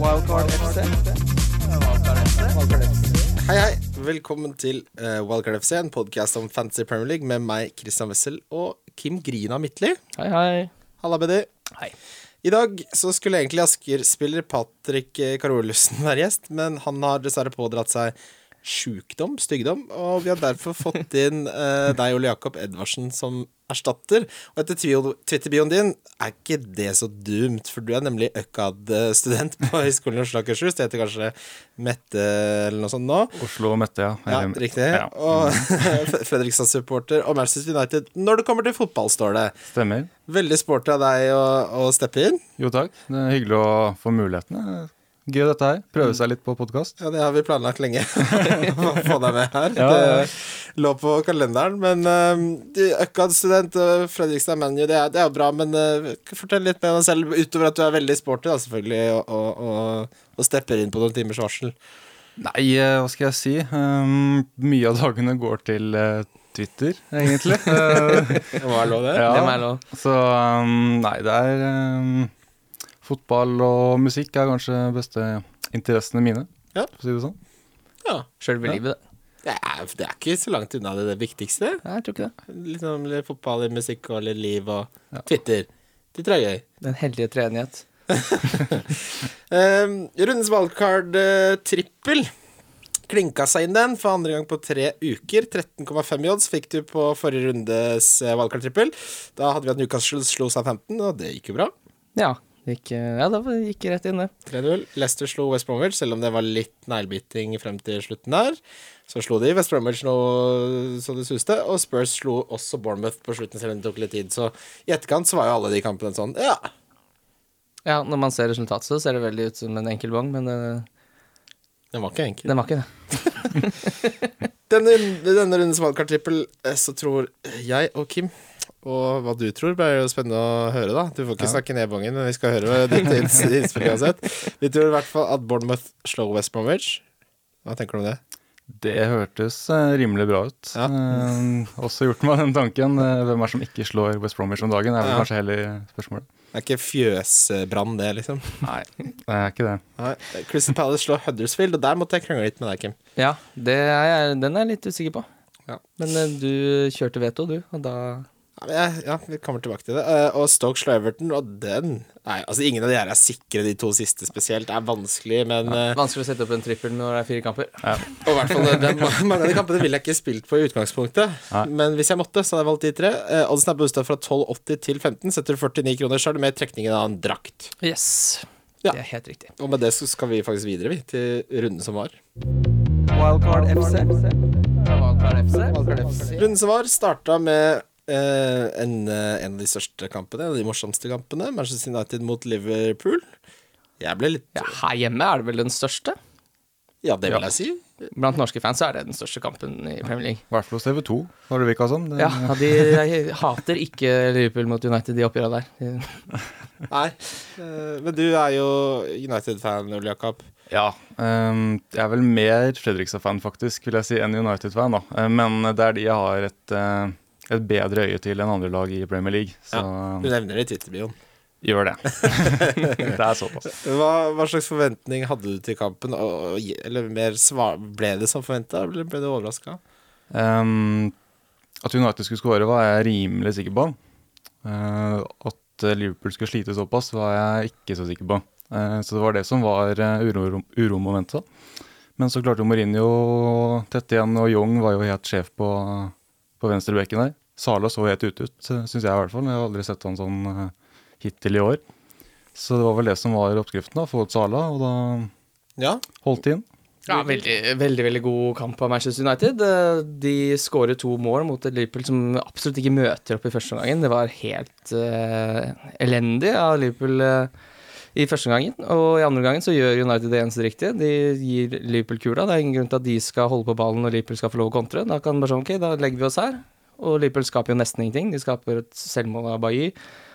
Wildcard FC. Hei, hei. Velkommen til uh, Wildcard FC, en podkast om Fantasy Premier League med meg, Christian Wessel, og Kim Grina Midtly. Hei, hei. Halla, Bedi Hei. I dag så skulle egentlig Asker-spiller Patrick Karolussen være gjest, men han har dessverre pådratt seg sjukdom, stygdom, og vi har derfor fått inn uh, deg, Ole Jakob Edvardsen, som erstatter. Og etter Twitter-bioen din er ikke det så dumt, for du er nemlig ØKAD-student på Høgskolen i Oslo og Akershus. Det heter kanskje Mette eller noe sånt nå? Oslo og Mette, ja. ja riktig. Ja. Og Fredrikstad-supporter og Manchester United når det kommer til fotball, står det. Stemmer. Veldig sporty av deg å, å steppe inn. Jo takk. Det er hyggelig å få mulighetene. Gøy dette her. Prøve seg litt på podkast. Ja, det har vi planlagt lenge. Å få deg med her. Ja. Det lå på kalenderen. Men uh, Økkad-student og Fredrikstad ManU, det, er- jo bra. Men uh, fortell litt med deg selv, utover at du er veldig sporty, da, selvfølgelig, og, og, og, og stepper inn på noen timers varsel. Nei, eh, hva skal jeg si? Um, mye av dagene går til uh, Twitter, egentlig. Eh, Hva er lov, det? ja. Det er jeg lov. Så um, nei, det er um, Fotball og musikk er kanskje beste interessene mine, Ja. for å si det sånn. Ja. Selve livet, det. Det er, det er ikke så langt unna det, det viktigste. Nei, jeg tror ikke det. Litt, sånn, litt fotball, litt musikk og litt liv og Ja. Twitter. Twitter er gøy. Den heldige treenighet. Um, rundens wildcard uh, trippel. Klinka seg inn den for andre gang på tre uker. 13,5 odds fikk du på forrige rundes uh, wildcard trippel. Da hadde vi at Newcastle slo seg 15, og det gikk jo bra. Ja, gikk, ja, det gikk rett inn, det. 3-0. Leicester slo West Bromwich, selv om det var litt neglebiting frem til slutten der. Så slo de West Bromwich nå så det suste, og Spurs slo også Bournemouth på slutten, selv om det tok litt tid. Så i etterkant så var jo alle de kampene sånn, ja. Ja, når man ser resultatet, så ser det veldig ut som en enkel bong, men uh, Den var ikke enkel. den var ikke det. Denne, denne rundens wildcard-trippel eh, så tror jeg og Kim og hva du tror, blir jo spennende å høre, da. Du får ikke snakke ned bongen, men vi skal høre ditt inns- innspill uansett. Vi tror i hvert fall at Bournemouth slår West Bromwich. Hva tenker du om det? Det hørtes eh, rimelig bra ut. Ja. Eh, også gjort meg den tanken. eh, hvem er det som ikke slår West Bromwich om dagen? er vel Ja. kanskje heller spørsmålet. Det er ikke fjøsbrann, det, liksom. Nei, det er ikke det. Nei. Crystal Palace slår Huddersfield, og der måtte jeg krangle litt med deg, Kim. Ja, det er den er jeg litt usikker på. Ja. Men eh, du kjørte veto, du, og da Ja, ja, vi kommer tilbake til det. Eh, og Stoke slår Everton, og den Nei, altså ingen av de her er sikre, de to siste spesielt. Det er vanskelig, men eh, Vanskelig å sette opp en trippel når det er fire kamper. Og i hvert fall Mange av de kampene ville jeg ikke spilt på i utgangspunktet. Nei. Men hvis jeg måtte, så hadde jeg valgt de tre. Eh, Oddsen er boosta fra 12,80 til 15. Setter du 49 kroner, er med trekningen av en drakt. Yes. Ja. Det er helt riktig. Og med det så skal vi faktisk videre, vi, til runden som var. Wildcard FC. Wildcard FC. Runden som var, starta med en, eh, en av de største kampene, en av de morsomste kampene. Manchester United mot Liverpool. Jeg ble litt Ja, her hjemme er det vel den største? Ja, det vil jeg si. Blant norske fans er det den største kampen i Premier League. I hvert fall hos TV 2, når det virka som. Det, Ja, de hater ikke Liverpool mot United, de oppgjørene der. Nei. Eh, men du er jo United-fan, Ole Jakob. Ja, ehm, jeg er vel mer Fredrikstad-fan faktisk, vil jeg si, enn United-fan. da. Eh, Men det er de jeg har et, eh, et bedre øye til enn andre lag i Premier League. Så Du nevner det i Twitter-bioen. gjør det. det er såpass. Hva, hva slags forventning hadde du til kampen? Eller mer svar, ble det som forventa, eller ble du overraska? Um, at United skulle skåre, var jeg rimelig sikker på. Uh, at Liverpool skulle slite såpass, var jeg ikke så sikker på. Uh, så det var det som var uh, uro, uromomentet. Men så klarte Mourinho tett igjen, og Young var jo helt sjef på, på venstrebekken der. Sala så helt ute ut, syns jeg i hvert fall. Jeg har aldri sett han sånn eh, hittil i år. Så det var vel det som var oppskriften, da. Få ut Sala, og da Ja. holdt de inn. Ja, veldig, veldig veldig god kamp av Manchester United. Eh, De skårer to mål mot et Liverpool som absolutt ikke møter opp i første omgangen. Det var helt uh, elendig av Liverpool uh, i første omgangen. Og i andre omgangen så gjør United det eneste riktige. De gir Liverpool kula. Det er ingen grunn til at de skal holde på ballen når Liverpool skal få lov å kontre. Da kan bare sånn, ok, da legger vi oss her. Og Liverpool skaper jo nesten ingenting. De skaper et selvmål av Bailly.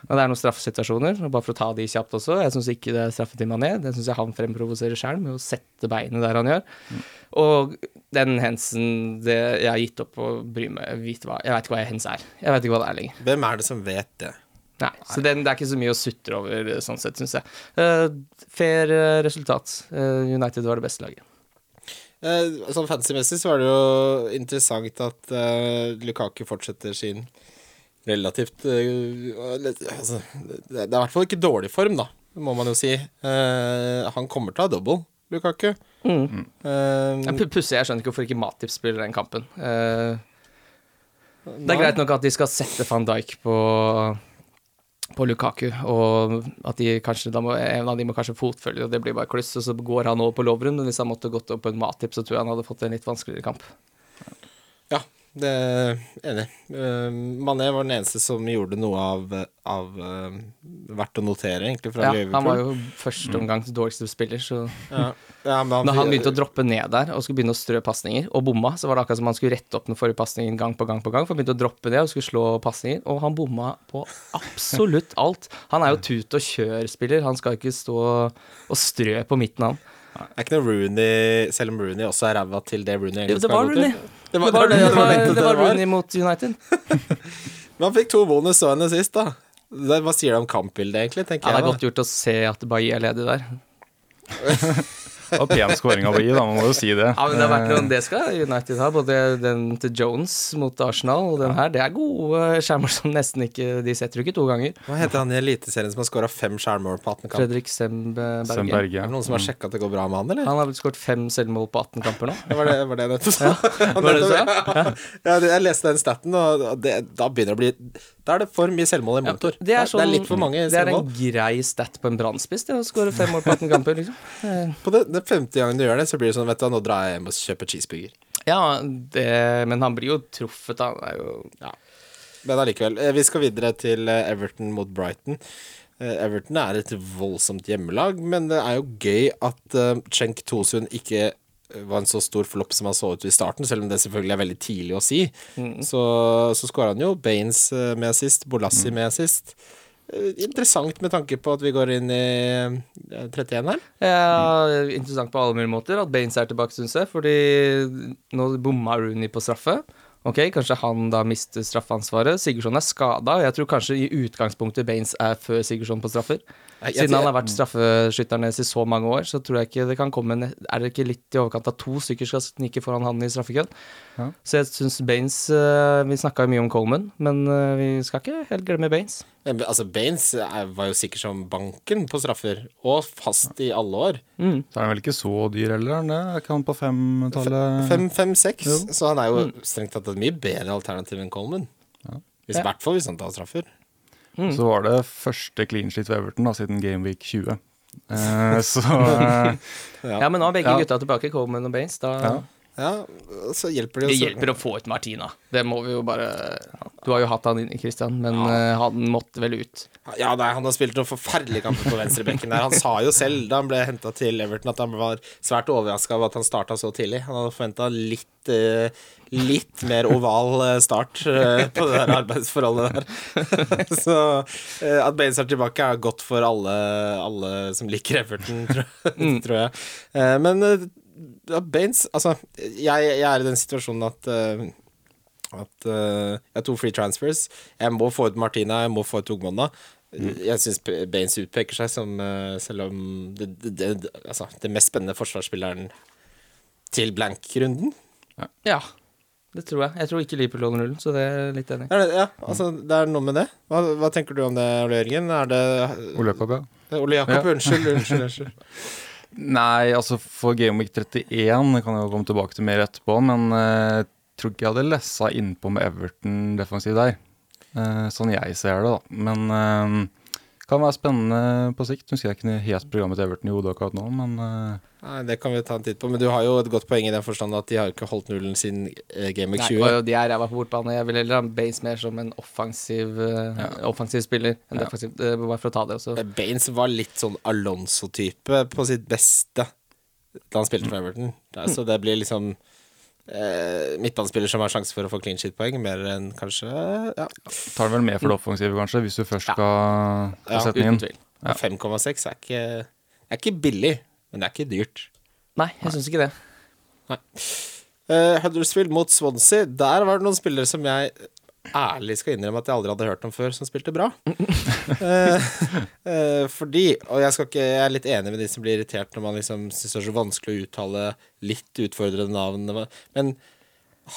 Men det er noen straffesituasjoner. Og bare for å ta de kjapt også, jeg syns ikke det er straffe til Mané. Det syns jeg han fremprovoserer sjøl med å sette beinet der han gjør. Og den hensen det, Jeg har gitt opp å bry meg vite hva Jeg veit ikke hva hens er. Jeg vet ikke hva det er lenger. Hvem er det som vet det? Nei, så den, det er ikke så mye å sutre over, sånn sett, syns jeg. Uh, fair eh, resultat. Uh, United var det beste laget. Eh, sånn fancy-messig så var det jo interessant at eh, Lukaku fortsetter sin relativt eh, altså, Det er i hvert fall ikke dårlig form, da, må man jo si. Eh, han kommer til å ha double, Lukaku. Mm. Eh, er Pussig, jeg skjønner ikke hvorfor ikke Matip spiller den kampen. Eh, det er greit nok at de skal sette van Dijk på, på Lukaku, og at de kanskje, da må, en av de må kanskje fotfølge, og det blir bare kluss, og så går han over på Lovren. Men hvis han måtte gått opp på en Matip, så tror jeg han hadde fått en litt vanskeligere kamp. Ja, det er enig. Uh, Mané var den eneste som gjorde noe av, av eh, verdt å notere, egentlig, fra Ja, Liverpool. han var jo første omgangs dårligste spiller, så ja. Ja, men Når han begynte å droppe ned der og skulle begynne å strø pasninger, og bomma, så var det akkurat som han skulle rette opp den forrige pasningen gang på gang på gang, for han begynte å droppe ned og skulle slå pasninger, og han bomma på absolutt alt. Han er jo tut og kjør-spiller, han skal ikke stå og strø på midten, han. Det er ikke noe Rooney, selv om Rooney også er ræva til det Rooney egentlig skal gå til. Det Det var, var, det, det var, var, det var Rooney mot United. Men han fikk to bonus og en sist, da. Hva sier det om kampbildet, egentlig? tenker Ja, det er jeg godt gjort å se at Bailly er ledig der. Og pen skåring av Bailly, da, man må jo si det. Ja, men Det har vært noen, det skal United ha. Både den til Jones mot Arsenal og den her. Det er gode skjermer som nesten ikke De setter jo ikke to ganger. Hva heter han i Eliteserien som har skåra fem skjærmål på 18 kamper? Fredrik Semberge. Sem Er det noen som har sjekka at det går bra med han, eller? Han har vel skåret fem selvmål på 18 kamper nå. Var det, var det jeg nettopp sa. Var det så? Ja, jeg leste den staten, og det, da begynner det å bli Da er det for mye selvmål i motor. Det er, sånn, det er litt for mange selvmål. det er en grei stat på en brannspiss, det å skåre fem mål på 18 kamper. Liksom. Eh, På det, det femte gangen du gjør det, så blir det sånn Vet du nå drar jeg hjem og kjøper cheeseburger. Ja, det, men han blir jo truffet, da. Det er jo Men allikevel. eh, Vi skal videre til eh, Everton mot Brighton. Eh, Everton er et voldsomt hjemmelag, men det er jo gøy at Cenk Tosun ikke var en så stor flopp som han så ut i starten, selv om det selvfølgelig er veldig tidlig å si. Så, så skåra han jo Baines med assist, Bolassi med assist. Eh, Interessant med tanke på at vi går inn i eh, 31 her. ja, interessant på alle mulige måter at Baines er tilbake, syns jeg. Fordi nå bomma Rooney på straffe. Ok, Kanskje han da mister straffeansvaret. Sigurdsson er skada, og jeg tror kanskje i utgangspunktet Baines er før Sigurdsson på straffer. Siden han har vært straffeskytter deres i så mange år, så tror jeg ikke det kan komme en Er det ikke litt i overkant at to stykker skal snike foran han i straffekøen? Ja. Så jeg syns Baines eh, Vi snakka jo mye om Coleman, men eh, vi skal ikke helt glemme Baines. Men, altså, Baines er, var jo sikker som banken på straffer, og fast i alle år. Så er han vel ikke så dyr heller, er han det? Er ikke han på femtallet? Fem, fem, Så han er jo strengt tatt et mye bedre alternativ enn Coleman. Hvis, I Ja. hvert fall hvis han tar straffer. Så var det første clean sheet for Everton da, siden Gameweek 20. Eh, så eh, Ja, men nå er begge Ja. gutta tilbake, Coleman og Baines. Da Ja. Ja, så hjelper det Det hjelper å få ut Martina. Det må vi jo bare Du har jo hatt han inn, Christian, men ja. han måtte vel ut. Ja, nei, han har spilt noen forferdelige kamper på venstrebekken der. Han sa jo selv da han ble henta til Everton at han var svært overraska over at han starta så tidlig. Han hadde forventa litt, eh, litt mer oval eh, start eh, på det der arbeidsforholdet der. så eh, at Baines er tilbake, er godt for alle, alle som liker Everton, tror, tror jeg. Eh, men eh, ja, Baines Altså, jeg, jeg er i den situasjonen at uh, at uh, jeg har to free transfers. Jeg må få ut Martina, jeg må få ut Ogmonna. Jeg syns Baines utpeker seg som, uh, selv om det, det, det, altså, det mest spennende forsvarsspilleren til blank-runden. Ja, det tror jeg. Jeg tror ikke Liverpool låner nullen, så det er litt enig. Er det, ja, altså, det er noe med det. Hva, hva tenker du om det, Ole Jørgen? Er det Ole Jakob, ja. Ole Jakob, unnskyld, unnskyld. unnskyld. Nei, altså for Gameweek 31 det kan jeg jo komme tilbake til mer etterpå, men eh, jeg tror ikke jeg hadde lessa innpå med Everton defensiv der. Eh, sånn jeg ser det, da. Men eh, kan være spennende på sikt. Husker jeg ikke helt programmet til Everton i hodet akkurat nå, men eh, Nei, det kan vi ta en titt på. Men du har jo et godt poeng i den forstand at de har ikke holdt nullen siden uh, Game of Nei, 20. Nei, de er ræva på bortbane. Jeg vil heller ha Baines mer som en offensiv, ja. offensiv spiller enn Ja. defensiv. eh, Bare for å ta det også. Eh, Baines var litt sånn Alonso-type på sitt beste da han spilte for Everton. Så det blir liksom eh, midtbanespiller som har sjanse for å få clean shit-poeng, mer enn kanskje ja, tar den vel med for det offensive, kanskje, hvis du først Ja. skal, Ja, sette den Uten inn. tvil. Ja. 5,6 er ikke, er ikke billig, men det er ikke dyrt. Nei, jeg syns ikke det. Uh, Huddersfield mot Swansea. Der var det noen spillere som jeg ærlig skal innrømme at jeg aldri hadde hørt om før, som spilte bra. Eh, eh, fordi, og jeg, skal ikke, jeg er litt enig med de som blir irritert når man liksom syns det er så vanskelig å uttale litt utfordrende navn, men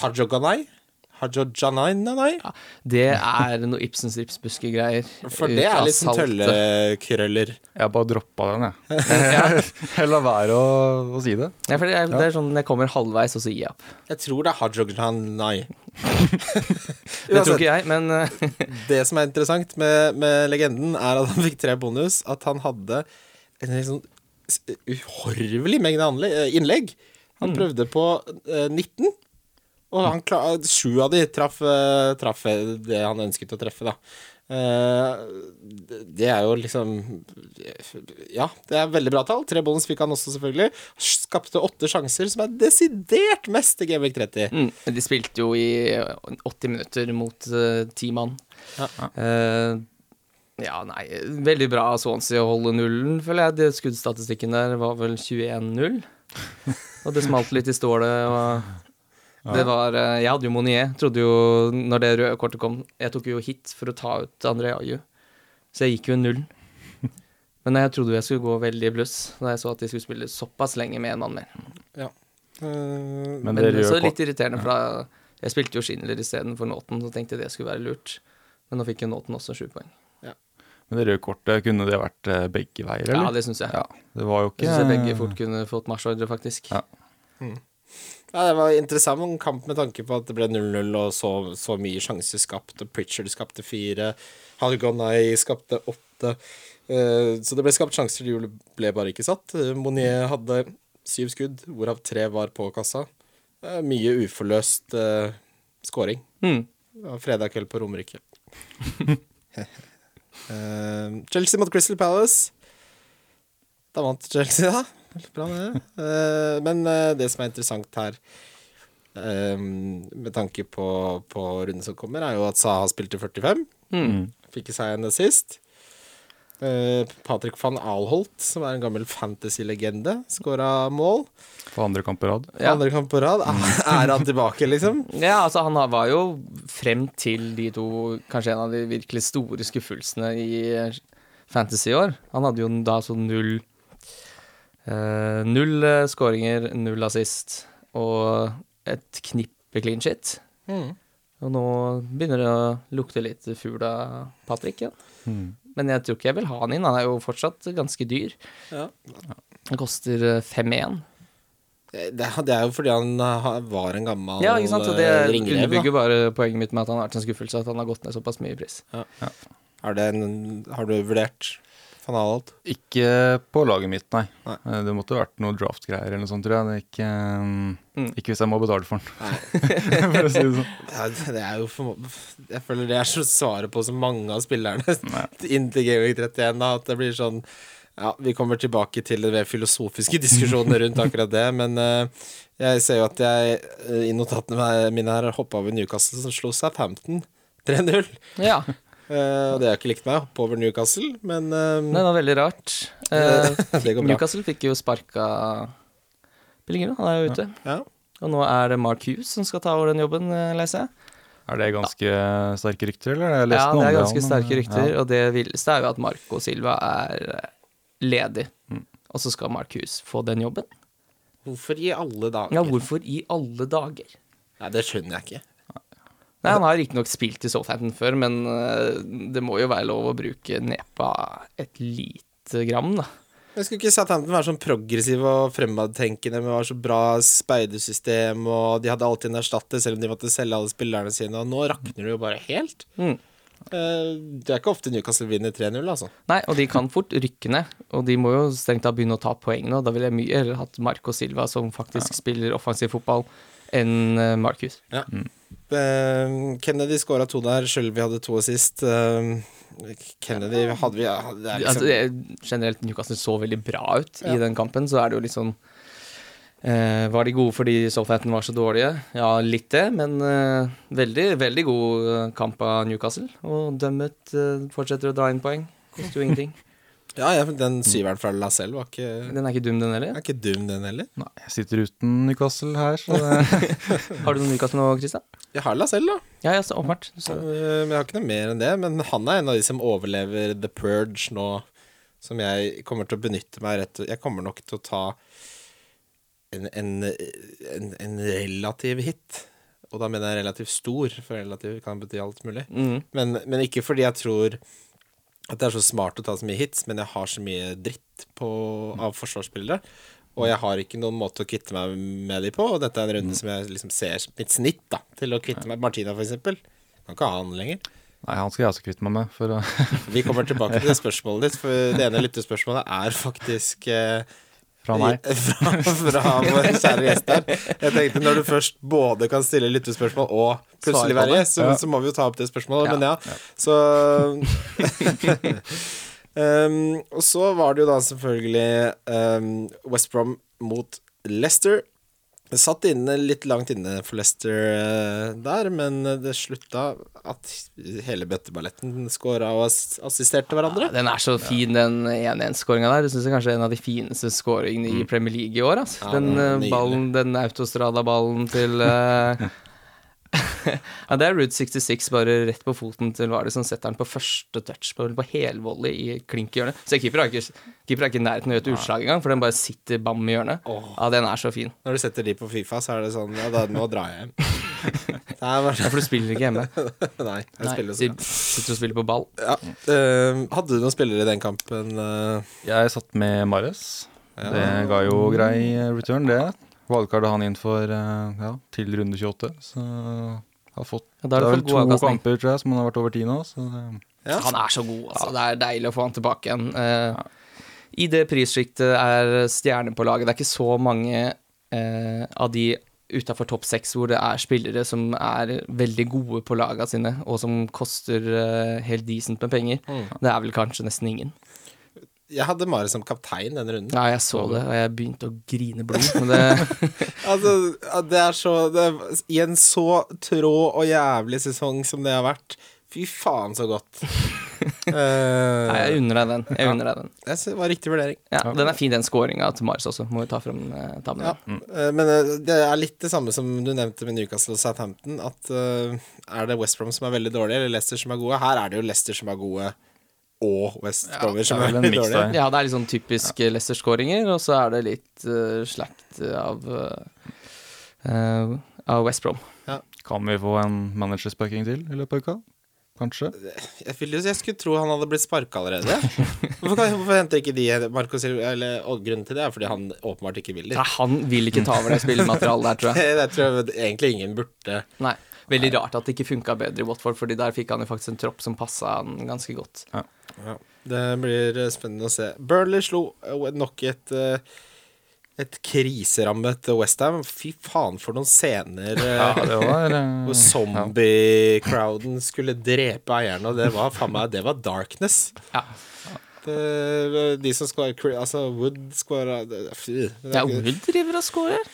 Hajoganai? Hajojanai? Ja, Det er noe Ibsens ripsbuske-greier. For det er litt sånn tøllekrøller. Jeg bare droppa den, jeg. Jeg lar være å, å si det. Ja, for det er, det er sånn jeg kommer halvveis, og så gir jeg opp. Jeg tror det er Hajojanai. Det tror ikke jeg, men eh, Det som er interessant med, med legenden, er at han fikk tre bonus. At han hadde en sånn uhorvelig mengde eh, innlegg. Han prøvde på eh, 19, og han klar, sju av de traff, traf det han ønsket å treffe, da. Eh, det- det er jo liksom Ja, det er veldig bra tall. Tre bonus fikk han også, selvfølgelig. Skapte åtte sjanser, som er desidert mest i Gameweek 30. mm, De spilte jo i 80 minutter mot ti uh, mann. Ja. Uh, ja, nei Veldig bra av Swansea å holde nullen, føler jeg. Det Skuddstatistikken der var vel 21-0. Og det smalt litt i stålet. Og det var eh, Jeg hadde jo Monier. Trodde jo, når det røde kortet kom Jeg tok jo hit for å ta ut André Aju. Så jeg gikk jo null. Men jeg trodde jeg skulle gå veldig i bluss da jeg så at de skulle spille såpass lenge med en mann mer. Ja. Men Men det så røde litt irriterende, for da jeg spilte jo Schindler istedenfor Nåten, så tenkte jeg det skulle være lurt. Men nå fikk jo Nåten også sju poeng. Men det røde kortet, kunne det vært eh, begge veier, eller? Ja, det syns jeg. Ja, det var jo Jeg ikke syns jeg begge fort kunne fått marsjordre, faktisk. Ja. Ja, det var interessant en kamp med tanke på at det ble 0-0 og så, så mye sjanser skapt. Og Pritchard skapte fire. Hargonai skapte åtte. Eh, så det ble skapt sjanser, de ble bare ikke satt. Eh, Monier hadde syv skudd, hvorav tre var på kassa. Eh, mye uforløst uh, scoring. Mm. Fredag kveld på Romerike. Chelsea mot Crystal Palace. Da vant Chelsea, da. Bra, det. Uh, men uh, det som er interessant her, eh, med tanke på, på runden som kommer, er jo at Saha spilte 45. Mm. Fikk seg en assist. Uh, Patrick van Alholt, som er en gammel fantasy-legende, skåra mål. på andre kamp på rad. Ja. Andre kamp på rad. Er han tilbake, liksom? ja, altså han var jo frem til de to kanskje en av de virkelig store skuffelsene i Fantasy i år. Han hadde jo da sånn null Null eh, skåringer, null assist og et knippe clean shit. Mm. Og nå begynner det å lukte litt fugl av Patrick igjen. Mm. Men jeg tror ikke jeg vil ha han inn. Han er jo fortsatt ganske dyr. Ja. Han koster eh, 5-1. Det, det er jo fordi han eh, var en gammel Ja, ikke sant? Og det eh, ringrev. underbygger bare poenget mitt med at han har vært en skuffelse, at han har gått ned såpass mye i pris. Har, det en, har du vurdert van alt? Ikke på laget mitt, nei. Nei. Eh, Det måtte vært noe draft-greier eller noe sånt, tror jeg. Det er ikke, mm, Mm. ikke hvis jeg må betale for den. For å si det sånn. Ja, det er jo for, Jeg føler det er så svaret på så mange av spillerne Nei. inntil Gameweek 31, da, at det blir sånn Ja, vi kommer tilbake til det ved filosofiske diskusjonene rundt akkurat det, men uh, jeg ser jo at jeg uh, i notatene mine her hoppa over Newcastle, som slo Southampton 3-0. Ja, Eh, og det har ikke likt meg, hoppe over Newcastle, men eh, det var veldig rart. Uh, det går bra. Newcastle fikk jo sparka Pellegrino, han er jo ute. Ja. Og nå er det Mark Hughes som skal ta over den jobben, leser jeg. Er det ganske sterke rykter, eller? Jeg Ja, det er ganske sterke rykter, Ja. og det villeste er jo at Marco Silva er ledig. Mm. Og så skal Mark Hughes få den jobben. Hvorfor i alle dager? Ja, hvorfor i alle dager? Nei, det skjønner jeg ikke. Nei, Han har riktignok spilt i Southampton før, men eh, det må jo være lov å bruke nepa et lite gram, da. Jeg skulle ikke Southampton være sånn progressiv og fremadtenkende å ha så bra speidersystem, og de hadde alltid en erstatter selv om de måtte selge alle spillerne sine, og nå rakner det jo bare helt. Mm. Eh, det er ikke ofte Newcastle vinner 3-0, altså. Nei, og de kan fort rykke ned, og de må jo strengt tatt begynne å ta poeng nå. Da ville jeg mye heller hatt Marco Silva, som faktisk spiller offensiv fotball, enn Marcus. Marcus. Eh, Kennedy skåra to der, selv vi hadde to sist. Eh, Kennedy hadde vi Altså, liksom, det- generelt Newcastle så veldig bra ut Ja. i den kampen, så er det jo litt sånn eh, Var de gode fordi Southampton var så dårlige? Ja, litt det, men eh, veldig, veldig god eh, kamp av Newcastle. Og dømmet eh, fortsetter å dra inn poeng. Koster jo ingenting. Ja, ja, den syveren fra Lacelle var ikke, Den er ikke dum, den heller. er ikke dum, den heller. Nei, jeg sitter uten Newcastle her, så det Har du noen Newcastle nå, Christian? Jeg har Lacelle, da. Ja, ja, så åpenbart. Eh, Så, Men jeg har ikke noe mer enn det. Men han er en av de som overlever The Purge nå, som jeg kommer til å benytte meg rett Jeg kommer nok til å ta en, en, en, en relativ hit. Og da mener jeg relativt stor, for relativ kan bety alt mulig. mm. Men, men ikke fordi jeg tror at det er så smart å ta så mye hits, men jeg har så mye dritt på, av forsvarsspillere. Og jeg har ikke noen måte å kvitte meg med de på. Og dette er en runde som jeg liksom ser mitt snitt da til å kvitte meg Martina, for eksempel. Kan ikke ha han lenger. Nei, han skal jeg også kvitte meg med. For Vi kommer tilbake til det spørsmålet ditt, for det ene lyttespørsmålet er faktisk eh, Fra meg. Fra, fra vår kjære gjest her. Jeg tenkte når du først både kan stille lyttespørsmål og plutselig være gjest, så, Ja. så må vi jo ta opp det spørsmålet. Ja. Men ja, så um, Og så var det jo da selvfølgelig um, West Brom mot Leicester. Det satt inne litt langt inne for Leicester eh, der, men det slutta at hele bøtteballetten scora og assisterte hverandre. Ja, den er så fin, den 1-1-skåringa der. Det syns jeg kanskje er en av de fineste skåringene i Premier League i år. Altså. Ja, den den eh, ballen, den autostrada-ballen til eh, Ja, det er Route 66 bare rett på foten til Vardy som setter den på første touch på, på helvolley i klinkhjørnet. hjørnet. Så keeper er ikke, keeper er ikke i nærheten av å gjøre et utslag engang, for den bare sitter bam i hjørnet. Ja, den er så fin. Når du setter de på Fifa, så er det sånn Ja, da, nå drar jeg hjem. Det er bare, Ja, for du spiller ikke hjemme. nei, jeg Nei, spiller de så. sitter og spiller på ball. Ja. Uh, hadde du noen spillere i den kampen? Uh... Jeg satt med Mares. Ja. Det ga jo grei eh, return, det. Valgkartet han inn for eh, ja, til runde 28. Så har fått Ja, da har Det er vel to kamper, tror jeg, som han har vært over ti nå. Så det, Ja. Han er så god, altså. Det er deilig å få han tilbake igjen. Eh, I det prissjiktet er stjerner på laget. Det er ikke så mange eh, av de utafor topp seks hvor det er spillere som er veldig gode på laga sine, og som koster eh, helt decent med penger. Mm. Det er vel kanskje nesten ingen. Jeg hadde Mare som kaptein denne runden. Ja, jeg så det, og jeg begynte å grine blod. Men det, Altså, det er så det er, I en så trå og jævlig sesong som det har vært Fy faen, så godt. uh, nei, jeg unner deg den. Jeg unner deg den. jeg synes det var riktig vurdering. Ja, den er fin, den scoringa til Mars også. Må vi ta frem eh, tavlen. Ja. mm. uh, Men uh, det er litt det samme som du nevnte med Newcastle og Southampton. At er det West Brom som er veldig dårlige, eller Leicester som er gode? Her er det jo Leicester som er gode, og West Bromwich som det er veldig mix dårlige. Ja, det er litt sånn typisk ja. Leicester-skåringer, og så er det litt uh, slakt av uh, eh, av West Brom. kan vi få en managersparking til i løpet av uka? Kanskje? Jeg, vil jeg skulle tro han hadde blitt sparka allerede. Hvorfor, kan, hvorfor henter ikke de Marco Silva eller, Og grunnen til det er fordi han åpenbart ikke vil det. han vil ikke ta over det spillematerialet der, tror jeg. Det tror jeg egentlig ingen burde Nei. Veldig rart at det ikke funka bedre i Watford, Fordi der fikk han jo faktisk en tropp som passa han ganske godt. ja. Det blir eh, spennende å se. Burnley slo eh, nok et eh, et kriserammet Westham. Fy faen, for noen scener Ja, var hvor zombie-crowden skulle drepe eierne, og det var faen meg Det var darkness. Ja. Det, de som skåra Altså, Wood skåra Ja, Wood driver og scorer.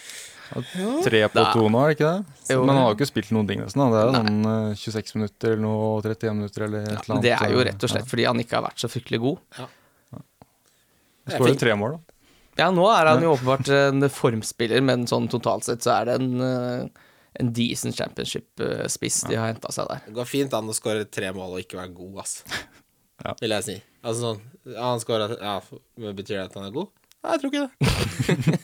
Tre på Da- to nå, er det ikke det? Jo. men han har jo ikke spilt noen ting nesten. da. Det er jo sånn eh, 26 minutter eller noe, 31 minutter eller et Ja, eller annet. det er jo rett og slett fordi han ikke har vært så fryktelig god. Ja. Skårer tre mål, da. Ja, nå er han jo åpenbart en formspiller, men sånn totalt sett så er det en, eh, en decent championship-spiss de har henta seg der. Det går fint an å skåre tre mål og ikke være god, ass. Ja. Vil jeg si. Altså sånn ja, Han skåra Ja, men betyr det at han er god? Nei, jeg tror ikke det.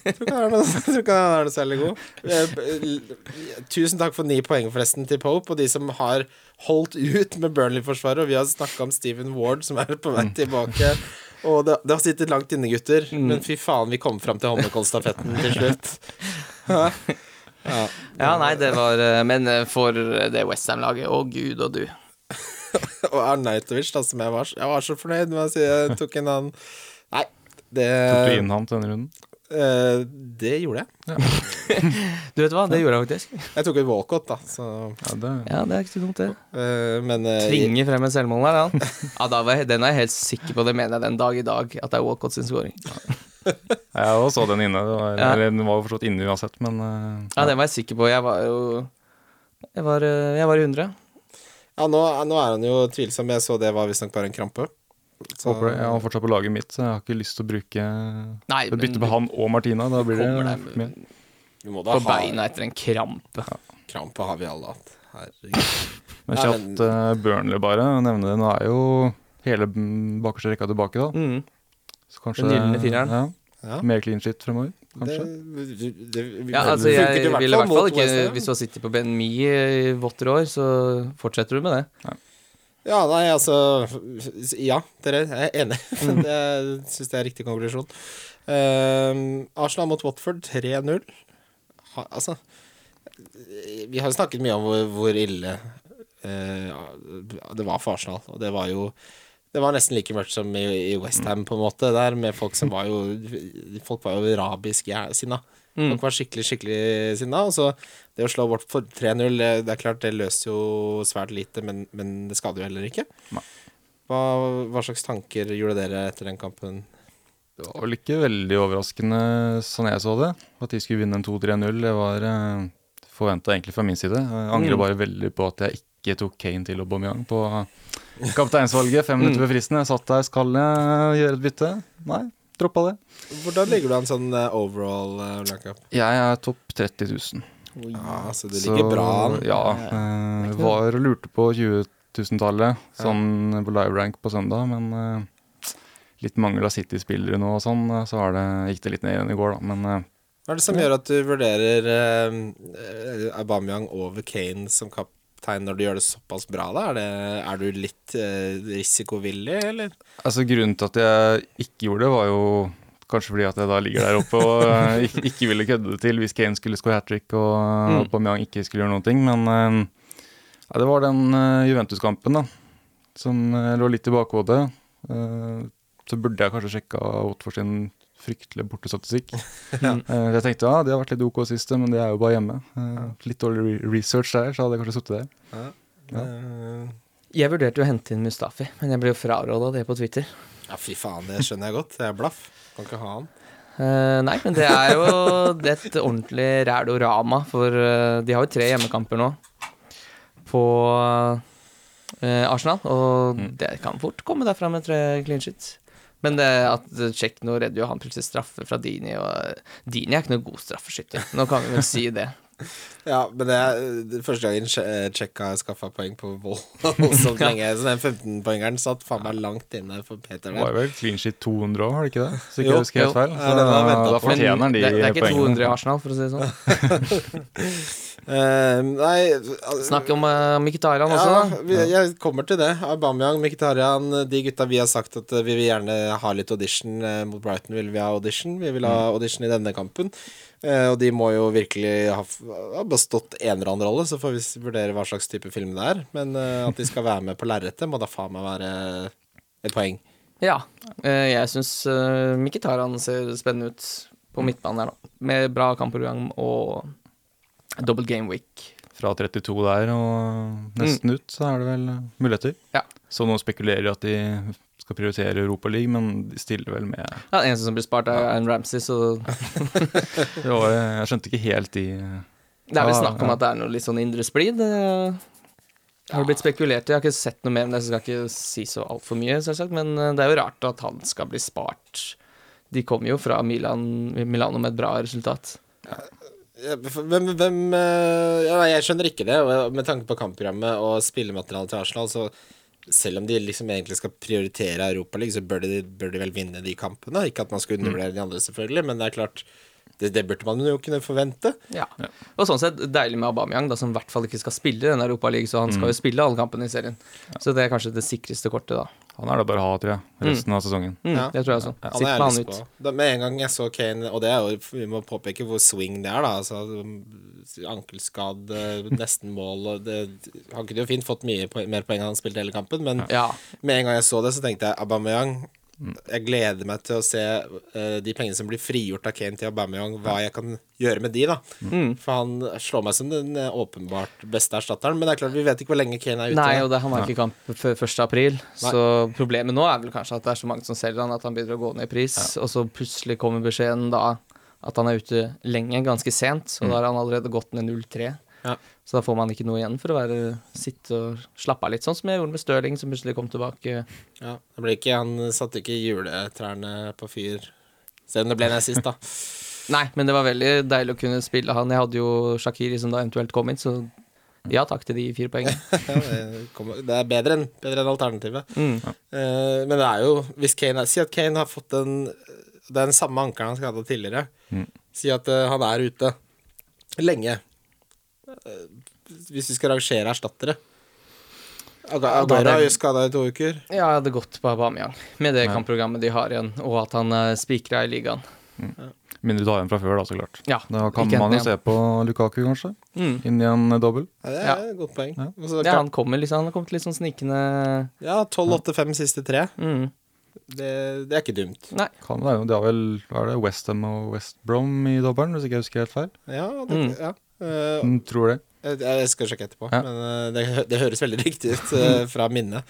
Jeg tror ikke han er noe, jeg tror ikke han er noe særlig god. Eh, Tusen takk for ni poeng, forresten, til Pope, og de som har holdt ut med Burnley-forsvaret. Og vi har snakka om Steven Ward, som er på vei tilbake. Og det, det har sittet langt inne, gutter. Men fy faen, vi kom fram til Holmenkollstafetten til slutt. Ja. Ja. Ja, nei, det var eh, Men eh, for det Westham-laget, å gud og du. Og Arnautovic, da, som jeg var, jeg var så fornøyd med å si jeg tok en annen Nei, det Tok du inn ham til denne runden? eh, Det gjorde jeg. Du vet hva, det gjorde jeg faktisk. Jeg tok et walkout, da, så Ja, det Ja, det er ikke så dumt, det. eh, Men eh, Tvinge frem en selvmål der, han. Ja, da var jeg, den er jeg helt sikker på, det mener jeg den dag i dag, at det er Walcott sin scoring. Jeg også så den inne. Det var, Ja. Eller den var jo forstått inne uansett, men eh, Ja, den var jeg sikker på. Jeg var jo Jeg var, eh, jeg var i 100. Ja, nå, nå er han jo tvilsom. Jeg så det var visstnok bare en krampe. Så- Håper det. Jeg har fortsatt på laget mitt, så jeg har ikke lyst til å bruke Nei, men, bytte på han og Martina. Da blir det med. Vi må da på ha beina etter en krampe. Krampe har vi alle hatt. Herregud. Men Nei, kjapt uh, Burnley, bare. Nevne det. Nå er jo hele bakerste rekka tilbake, da. Mm. Så kanskje Den gylne fireren. Ja, Ja. mer clean shit fremover, kanskje. det, det, Ja, altså, jeg ville i hvert fall ikke Hvis du har sittet på Ben Mi i votter år, så fortsetter du med det. Ja, nei, altså Ja, dere er enig. Mm. jeg syns jeg er riktig konklusjon. Uh, Arsenal mot Watford 3-0. Altså Vi har snakket mye om hvor, hvor ille uh, det var for Arsenal, og det var jo det var nesten like mørkt som i, i Westham, på en måte, der med folk som var jo Folk var jo rabisk sinna. sinna. Mm. Folk var skikkelig, skikkelig sinna. Og så det å slå Watford 3-0, det er klart det løser jo svært lite, men, men det skader jo heller ikke. Hva, hva slags tanker gjorde dere etter den kampen? Det var vel ikke veldig overraskende, sånn jeg så det, at de skulle vinne en 2-3-0. Det var uh, forventa egentlig fra min side. Jeg angrer Mm. bare veldig på at jeg ikke tok Kane til Aubameyang på kapteinsvalget fem minutter ved fristen. Jeg satt der, skal jeg gjøre et bytte? Nei, droppa det. Hvordan ligger du an sånn eh, overall, uh, Blanka? Jeg er topp 30 000. Ja, så Så, ligger bra an. Ja. Det eh, var og lurte på 20 000-tallet, sånn på live rank på søndag, men eh, litt mangel av City-spillere nå og sånn, eh, så var det, gikk det litt ned igjen i går, da. Men eh, Hva er det som gjør at du vurderer eh, Aubameyang over Kane som kaptein når du gjør det såpass bra? da? Er, det, er du litt eh, risikovillig, eller? altså, grunnen til at jeg ikke gjorde det, var jo kanskje fordi at jeg da ligger der oppe og eh, ikke, ikke ville kødde det til hvis Kane skulle score hat trick og Mm. Aubameyang ikke skulle gjøre noen ting. Men eh, ja, det var den eh, Juventus-kampen da, som eh, lå litt i bakhodet. Eh, så burde jeg kanskje sjekka Watford sin fryktelige bortestatistikk. Ja. Eh, jeg tenkte ja, det har vært litt OK sist, men det er jo bare hjemme. Eh, litt dårlig research der, så hadde jeg kanskje sittet der. Ja. Eh, Jeg vurderte jo å hente inn Mustafi, men jeg ble jo fraråda det på Twitter. ja, fy faen, det skjønner jeg godt. Det er blaff. Kan ikke ha han. Uh, nei, men det er jo det er et ordentlig rælorama, for uh, de har jo tre hjemmekamper nå på uh, Arsenal, og Mm. det kan fort komme derfra med tre clean sheets. Men det at Tsjekk nå redder jo han plutselig straffe fra Dini, og Dini er ikke noe god straffeskytter. Nå kan vi vel si det. Ja, men det er første gangen Tsje- Tsjekk har skaffa poeng på vold voldsomt lenge. Så den 15-poengeren satt faen meg langt inne for Peter. Det var vel clean shit 200 òg, var det ikke det? Så ikke Jo, jeg husker helt feil. Ja, Så den da fortjener han de det, det er ikke poengene. 200 i Arsenal, for å si det sånn. uh, nei al- Snakk om uh, Mkhitarian også, Ja, da. vi, jeg kommer til det. Aubameyang, Mkhitarian, de gutta vi har sagt at eh, vi vil gjerne ha litt audition uh, mot Brighton, vil vi ha audition. Vi vil ha audition i denne kampen. Eh, og de må jo virkelig ha, bestått en eller annen rolle, så får vi vurdere hva slags type film det er. Men eh, at de skal være med på lerretet, må da faen meg være et poeng. Ja. eh, jeg syns uh, Mkhitaryan ser spennende ut på midtbanen her nå. Med bra kampprogram og double game week. Fra 32 der og nesten ut, så er det vel muligheter. Ja. Så nå spekulerer at de skal prioritere Europaligaen, men de stiller vel med Ja, Den eneste som blir spart, er Aaron Ramsey, så jo, Jeg skjønte ikke helt de det er vel snakk om ja. at det er noe litt sånn indre splid. Det har blitt spekulert i. Jeg har ikke sett noe mer om det, så jeg skal ikke si så altfor mye, selvsagt. Men eh, det er jo rart at han skal bli spart. De kommer jo fra Milan, Milano med et bra resultat. Ja, Hvem, hvem eh, ja, Jeg skjønner ikke det. Med tanke på kampprogrammet og spillematerialet til Arsenal, så selv om de liksom egentlig skal prioritere Europaligaen, så bør de, bør de vel vinne de kampene. Ikke at man skal undervurdere de andre, selvfølgelig, men det er klart det, det burde man jo kunne forvente. Ja. Og sånn sett deilig med Aubameyang, da, som i hvert fall ikke skal spille i den Europaligaen, så han skal jo spille alle kampene i serien. Så det er kanskje det sikreste kortet, da. Han er det bare å ha, tror jeg, resten av sesongen. Mm, Ja. Det tror jeg også. Han Sitt er med han ut. Da, med en gang jeg så Kane, og det er jo Vi må påpeke hvor swing det er, da. Altså, ankelskadd, nesten mål og det, Han kunne jo fint fått mye mer poeng enn han spilte hele kampen, men Ja. med en gang jeg så det, så tenkte jeg Aubameyang Jeg gleder meg til å se uh, de pengene som blir frigjort av Kane til Aubameyang, hva jeg kan gjøre med de, da. Mm. For han slår meg som den eh, åpenbart beste erstatteren, men det er klart vi vet ikke hvor lenge Kane er ute. Nei, og det, han har ikke kamp før 1. april, så problemet nå er vel kanskje at det er så mange som selger han at han begynner å gå ned i pris, og så plutselig kommer beskjeden da at han er ute lenge, ganske sent, og da har han allerede gått ned 0-3. Ja. Så da får man ikke noe igjen for å være sitte og slappe av litt, sånn som jeg gjorde med Stirling, som plutselig kom tilbake. Ja, det ble ikke, Han satte ikke juletrærne på fyr, selv om det ble ned sist, da. Nei, men det var veldig deilig å kunne spille han. Jeg hadde jo Shakiri som da eventuelt kom inn, så ja takk til de fire poengene. Det, er bedre enn, bedre enn alternativet. Mm. Eh, men det er jo Hvis Kane Si at Kane har fått den den samme ankelen han skada tidligere. Mm. Si at eh, han er ute lenge. Eh, hvis vi skal rangere erstattere er Aguero det- er jo skada i to uker. Ja, jeg hadde gått på Aubameyang med det Ja. kampprogrammet de har igjen, og at han er spikra i ligaen. Mindre du har igjen fra før, da, så klart. Ja, Da kan man jo se på Lukaku, kanskje. Mm. Inn i en dobbel. Ja, det er Ja. et godt poeng. Ja. Altså, Ja, han kommer liksom, han har kommet litt sånn snikende ja 12-8-5 siste tre. mm. Det, det er ikke dumt. Nei. Kan det er vel hva er det, Westham og West Brom i dobbelen, hvis ikke jeg husker helt feil. Ja, det, Mm. ja. Eh, Mm, tror det. Jeg, jeg skal sjekke etterpå, Ja. men eh, det, det høres veldig riktig ut uh, fra minnet.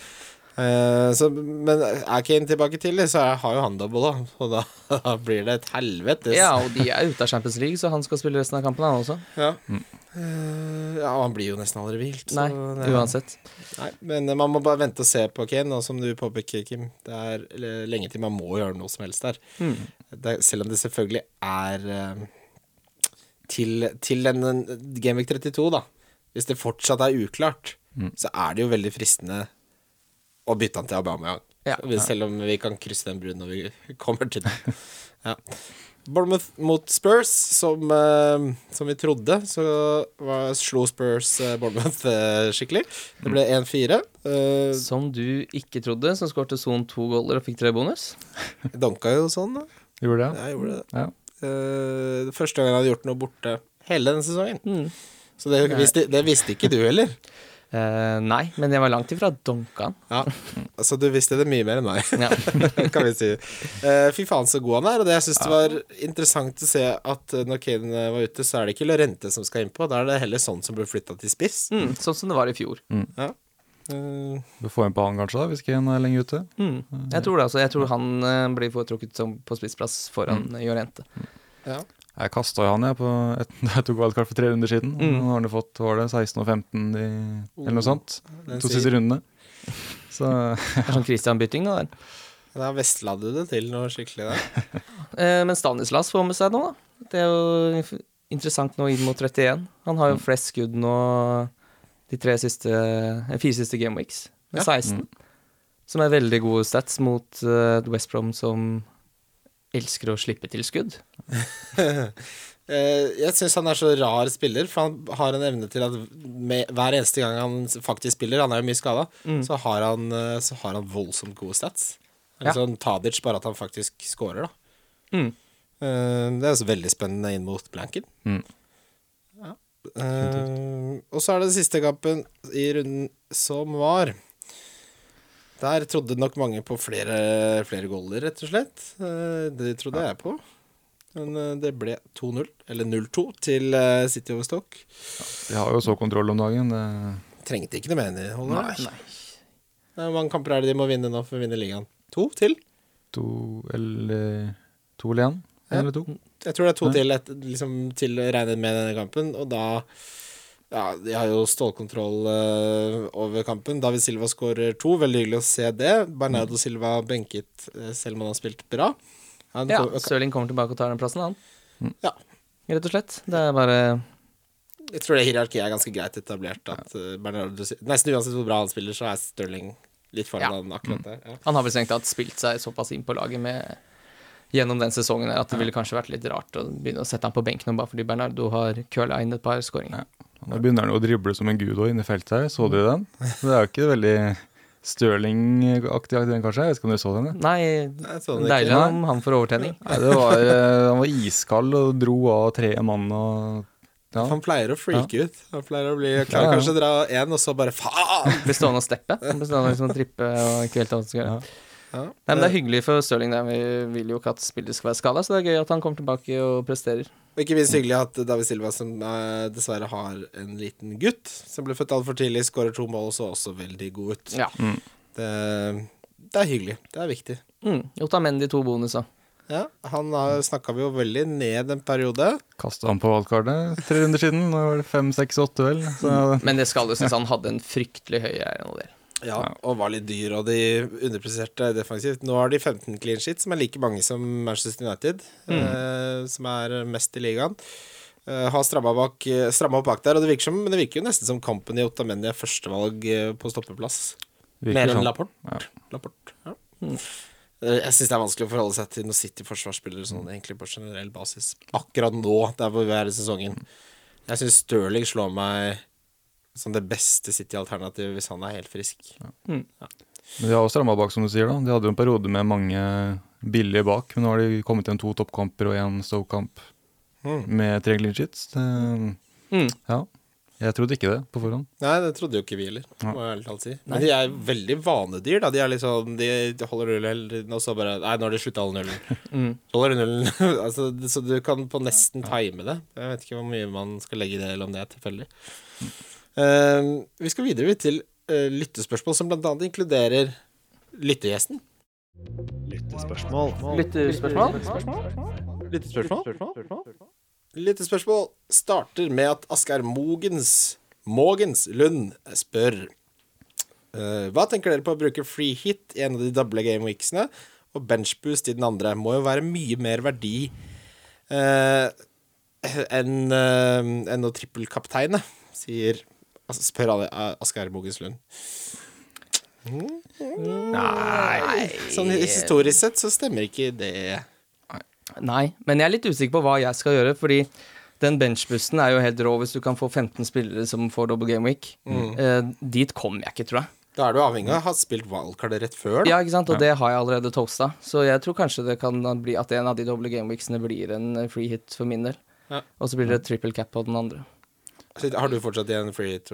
Uh, så, men er Kane tilbake tidlig, så er, har jo han double, da. Og da, da blir det et helvetes Ja, og de er ute av Champions League, så han skal spille resten av kampen, han også. Ja. Mm. Eh, ja, han blir jo nesten aldri hvilt. så Nei, det- uansett. Nei, men eh, man må bare vente og se på Kane, og som du påpeker, Kim. Det er lenge til man må gjøre noe som helst der. Mm. Det, selv om det selvfølgelig er eh, til, til en en Gameweek 32, da. Hvis det fortsatt er uklart, Mm. så er det jo veldig fristende å bytte han til Aubameyang. Ja. Selv om vi kan krysse den bruden når vi kommer til det. ja. Bournemouth mot Spurs, som, uh, som vi trodde, så var, slo Spurs uh, Bournemouth uh, skikkelig. Det ble 1-4. Uh, Som du ikke trodde, som skårte Son to goller og fikk tre bonus. Donka jo sånn, da. Gjorde det? Jeg gjorde det. Ja. Eh, det første gang jeg hadde gjort noe borte hele denne sesongen. Mm. Så det visste, det visste ikke du heller. Uh, nei, men jeg var langt ifra donka. Ja, Så du visste det mye mer enn meg, Ja. kan vi si. Uh, fy faen så god han er. Og det jeg syns det var interessant å se at når Kane var ute, så er det ikke Lorente som skal innpå. Da er det heller sånn som blir flytta til spiss. Mm, sånn som det var i fjor. Ja. Eh, Du får en på han kanskje, da, hvis ikke han er lenge ute. Mm. Jeg tror det, altså. Jeg tror han eh, blir foretrukket som på spissplass foran mm. Jorente. ja. Jeg kasta han jeg på et, da jeg tok wildcard for tre runder siden. Mm. Nå har han fått var det, 16 og 15 i, eller noe sånt. Den To sier- siste rundene. Så Det er sånn Christian-bytting nå der. Da du det til noe skikkelig der. Eh, men Stanislas får med seg noe, da. Det er jo interessant nå inn mot 31. Han har jo flest skudd nå de tre siste, eh, fire siste Game Weeks med Ja. 16. Som er veldig gode stats mot uh, West Brom, som elsker å slippe til skudd. Eh, jeg syns han er så rar spiller, for han har en evne til at med, hver eneste gang han faktisk spiller, han er jo mye skada, Mm. så, har han, så har han voldsomt gode stats. Ja. Sånn Tadic, bare at han faktisk scorer, da. Mm. Eh, det er også veldig spennende inn mot blanken. Mm. Ja. Eh, og så er det den siste kampen i runden som var. Der trodde nok mange på flere, flere goaler, rett og slett. Uh, det trodde jeg på. Men uh, det ble 2-0, eller 0-2, til City over Stoke. de har jo så kontroll om dagen. Det, Trengte ikke noe mer enn holder. Nei. Eh, Hvor mange kamper er det de må vinne nå for å vinne ligaen? To til? to eller to eller én? Ja. Eller to? Jeg tror det er to Ja. til, et, liksom, til regnet med denne kampen, og da Ja, de har jo stålkontroll uh, over kampen. David Silva skårer to, veldig hyggelig å se det. Bernardo Silva benket eh, selv om han har spilt bra. Han Ja, kom- Stirling kommer tilbake og tar den plassen, han. Ja. Rett og slett. Det er bare Jeg tror det hierarkiet er ganske greit etablert. At uh, Bernardo, Nesten uansett hvor bra han spiller, så er Stirling litt foran Ja. han akkurat der. Ja. Han har vel strengt tatt spilt seg såpass inn på laget med gjennom den sesongen her at det ville kanskje vært litt rart å begynne å sette ham på benken bare fordi Bernardo har curla inn et par skåringer. Nå begynner han jo å drible som en gud òg inne i feltet her. Så dere den? Det er jo ikke veldig Stirling-aktig, aktig, kanskje? Jeg vet ikke om dere så den? jeg? Nei, deilig om han får overtenning. Nei, det var, eh, han var iskald og dro av tre mann og ja. Han pleier å freake ut. Han pleier å bli klar, Ja, ja. kanskje dra én, og så bare faen! Blir stående og steppe. Blir stående liksom og trippe og ikke helt hva han skal gjøre. Ja. Nei, men Det er hyggelig for Stirling. der. Vi vil jo ikke at spillet skal være skada, så det er gøy at han kommer tilbake og presterer. Og ikke minst hyggelig at David Silva, som eh, dessverre har en liten gutt, som ble født altfor tidlig, skårer to mål og så også veldig god ut. Ja. Det, det er hyggelig. Det er viktig. Mm. Otamendi to bonuser. Ja, han snakka vi jo veldig ned en periode. Kasta han på valgkartet tre runder siden. Nå var det fem, seks, åtte, vel. Så Men det skal jo synes han hadde en fryktelig høy eierandel. Ja, og var litt dyr, og de underpresiserte defensivt. Nå har de 15 clean shit, som er like mange som Manchester United, eh, som er mest i ligaen. Eh, har stramma bak, stramma opp bak der, og det virker, som, men det virker jo nesten som kampen i Otamendi er førstevalg eh, på stoppeplass. Mer enn. Laporte. Ja. Laporte ja. Mm. Jeg syns det er vanskelig å forholde seg til noen City-forsvarsspillere sånn egentlig på generell basis. Akkurat nå, der hvor vi er i sesongen. Jeg syns Stirling slår meg som det beste City-alternativet hvis han er helt frisk. Men de har også stramma bak, som du sier. da. De hadde jo en periode med mange billige bak, men nå har de kommet igjen to toppkamper og én Stoke-kamp Mm. med tre clean sheets. Det, Mm. ja. Jeg trodde ikke det på forhånd. Nei, det trodde jo ikke vi heller, Ja. må jeg ærlig talt si. Men de er veldig vanedyr, da. De er sånn De, de holder nullen, og så bare Nei, nå har de slutta å holde nullen. Mm. Holder de nullen. altså, så du kan på nesten time det. Jeg vet ikke hvor mye man skal legge i det, eller om det er tilfeldig. Eh, vi skal videre til eh, lyttespørsmål, som annet inkluderer lyttegjesten. Lyttespørsmål. Lyttespørsmål? Lyttespørsmål Lyttespørsmål starter med at Asgeir Mogens Mogens Lund spør eh, Hva tenker dere på å bruke free hit i en av de doble gameweeksene og benchboost i den andre? Må jo være mye mer verdi eh, enn uh, en å trippelkapteine, sier spør alle- Asgeir Bogeslund. Nei Sånn historisk sett så stemmer ikke det. Nei, men jeg er litt usikker på hva jeg skal gjøre, fordi den benchbussen er jo helt rå hvis du kan få 15 spillere som får double game week. Eh, dit kommer jeg ikke, tror jeg. Da er du avhengig av å ha spilt wildcard rett før. Da. Ja, ikke sant, og det har jeg allerede toasta. Så jeg tror kanskje det kan bli at en av de double game weeksene blir en eh, free hit for min del. Ja. Og så blir det triple cap på den andre. Har du fortsatt igjen free hit?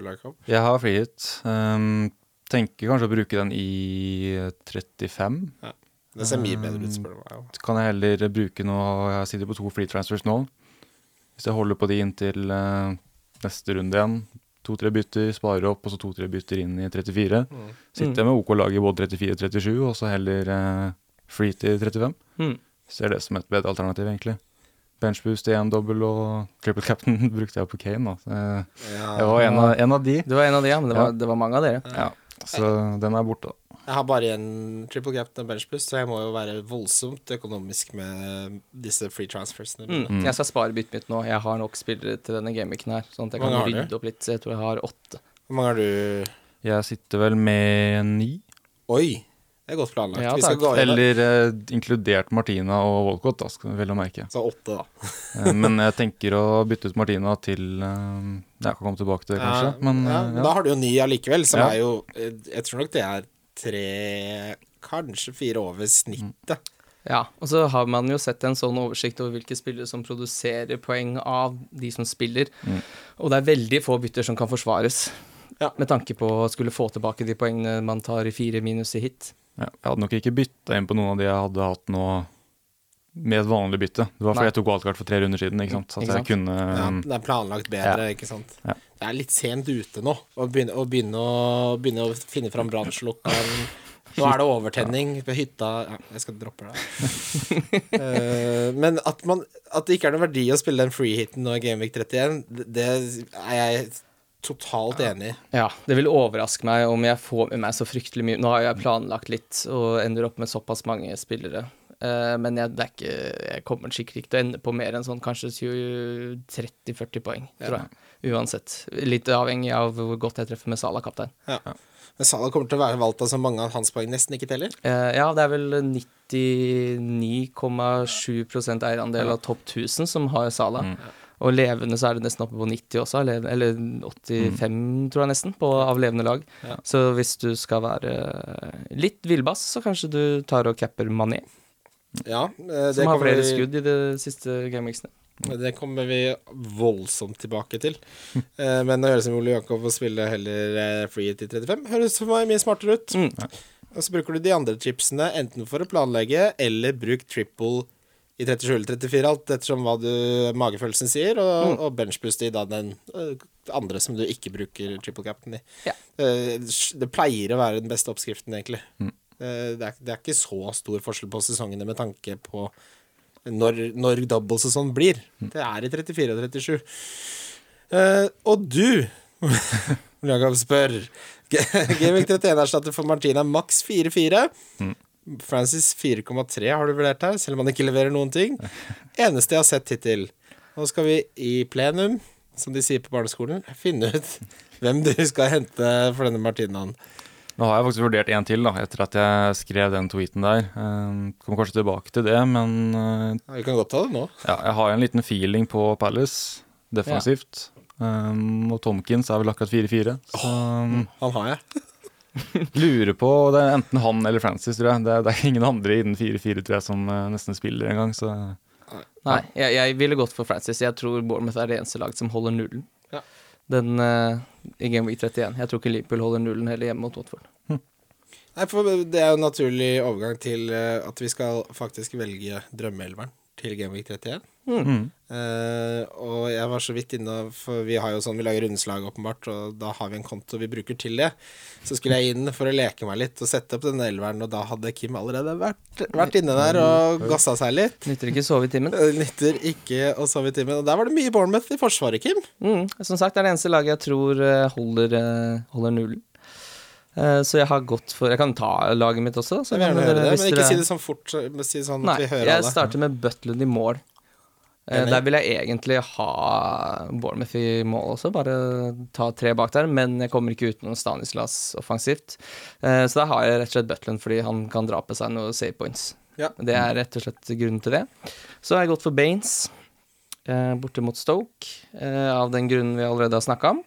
Jeg har free hit. Um, tenker kanskje å bruke den i 35. Det ser mye bedre ut, spør du meg. Kan jeg heller bruke noe Jeg sitter på to free transfers nå. Hvis jeg holder på de inntil uh, neste runde igjen, to-tre bytter, sparer opp, og så to-tre bytter inn i 34, sitter jeg med OK lag i både 34 og 37, og så heller uh, free til 35. Mm. Ser det som et bedre alternativ, egentlig. Benchboost i én dobbel og triple captain brukte jeg på Kane. Da. Jeg, jeg var en av, en av de. Du var en av de, ja, men det var, Ja. det var mange av dere. Ja. Så den er borte, da. Jeg har bare igjen triple captain og bench boost, så jeg må jo være voldsomt økonomisk med disse free transfersene. Mm. Jeg skal spare byttet mitt nå. Jeg har nok spillere til denne gameweeken her, sånn at jeg kan mange har du? rydde opp litt. Så jeg tror jeg har åtte. Hvor mange har du Jeg sitter vel med ni. Oi! Det er godt planlagt. Ja, Vi skal gå inn Eller eh, inkludert Martina og Walcott, da, skal, vel å merke. Så åtte, da. Eh, men jeg tenker å bytte ut Martina til eh, Jeg kan komme tilbake til det, kanskje. Men ja, ja. Da har du jo ni allikevel, som Ja. er jo eh, Jeg tror nok det er tre Kanskje fire over snittet. Ja, og så har man jo sett en sånn oversikt over hvilke spillere som produserer poeng av de som spiller. Mm. Og det er veldig få bytter som kan forsvares. Ja. Med tanke på å skulle få tilbake de poengene man tar i fire minus i hit. Ja, jeg hadde nok ikke bytta inn på noen av de jeg hadde hatt nå med et vanlig bytte. Det var fordi jeg tok wildcard for tre runder siden. ikke sant? Så Ikke at sant? jeg kunne Ja, um, det er planlagt bedre, ikke sant. Ja. Det er litt sent ute nå å begynne å, begynne å, begynne å finne fram brannslukkeren. Nå er det overtenning på hytta Ja, jeg skal droppe det. uh, men at, man, at det ikke er noen verdi å spille den freehiten nå i Gameweek 31, det, det er jeg totalt enig i. Ja, det vil overraske meg om jeg får med meg så fryktelig mye. Nå har jeg planlagt litt og ender opp med såpass mange spillere. Eh, men jeg, det er ikke, jeg kommer sikkert ikke til å ende på mer enn sånn kanskje 30-40 poeng, tror jeg. Uansett. Litt avhengig av hvor godt jeg treffer med Salah kaptein. Ja. Men Salah kommer til å være valgt av så mange at hans poeng nesten ikke teller. Eh, ja, det er vel 99,7% eierandel av topp 1000 som har Salah. Og levende så er det nesten oppe på 90 også, eller, eller 85 tror jeg nesten, på, av levende lag. Ja. Så hvis du skal være litt villbass, så kanskje du tar og capper Mané, Ja, eh, det som har flere vi- skudd i de siste gameweeksene. Det kommer vi voldsomt tilbake til. Eh, Men å gjøre som Ole Jakob og spille heller eh, free til 35 høres for meg mye smartere ut. Mm. Og så bruker du de andre chipsene enten for å planlegge, eller bruk triple i 37 eller 34, alt ettersom hva du, magefølelsen sier, og, Mm. og benchboost i da den eh, andre som du ikke bruker triple captain i. Ja. Eh, Det pleier å være den beste oppskriften, egentlig. Mm. Eh, Det er, det er ikke så stor forskjell på sesongene med tanke på når, når doubles og sånn blir. Det er i 34 og 37. Uh, og du, Jakob spør Gaming 31 erstatter for Martina maks 4-4. Francis 4,3 har du vurdert her, selv om han ikke leverer noen ting. Eneste jeg har sett hittil. Nå skal vi i plenum, som de sier på barneskolen, finne ut hvem du skal hente for denne Martinaen. Nå har jeg faktisk vurdert en til, da, etter at jeg skrev den tweeten der. Uh, kommer kanskje tilbake til det, men Ja, vi kan godt ta det nå. ja, jeg har en liten feeling på Palace defensivt. Um, og Tomkins er vel akkurat 4-4. Så um, Han har jeg. lurer på Det er enten han eller Francis, tror jeg. Det er, det er ingen andre innen 4-4 tror jeg som uh, nesten spiller engang, så Nei, jeg, jeg ville gått for Francis. Jeg tror Bournemouth er det eneste laget som holder nullen. Ja. Den uh, i Game Week 31. Jeg tror ikke Liverpool holder nullen heller hjemme mot Watford. Nei, for Det er jo en naturlig overgang til eh, at vi skal faktisk velge drømmeelveren til Gameweek 31. mm. Uh, og jeg var så vidt inne For vi har jo sånn, vi lager rundeslag, åpenbart, og da har vi en konto vi bruker til det. Så skulle jeg inn for å leke meg litt og sette opp denne elveren, og da hadde Kim allerede vært, vært inne der og gassa seg litt. Nytter ikke sove i timen. Nytter ikke å sove i timen. Og der var det mye Bournemouth i forsvaret, Kim. Mm, som sagt, det er det eneste laget jeg tror eh, holder, eh, holder nullen. Eh, så jeg har gått for Jeg kan ta laget mitt også. Så Så jeg vil gjerne høre det, men ikke dere- si det sånn fort, si det sånn Nei, vi hører jeg starter med Butland i mål. Eh, Enig. der vil jeg egentlig ha Bournemouth i mål også, bare ta tre bak der. Men jeg kommer ikke utenom Stanislas offensivt. Eh, så da har jeg rett og slett Butland fordi han kan dra på seg noen save points. Ja. Det er rett og slett grunnen til det. Så har jeg gått for Baines borte mot Stoke, av den grunnen vi allerede har snakka om.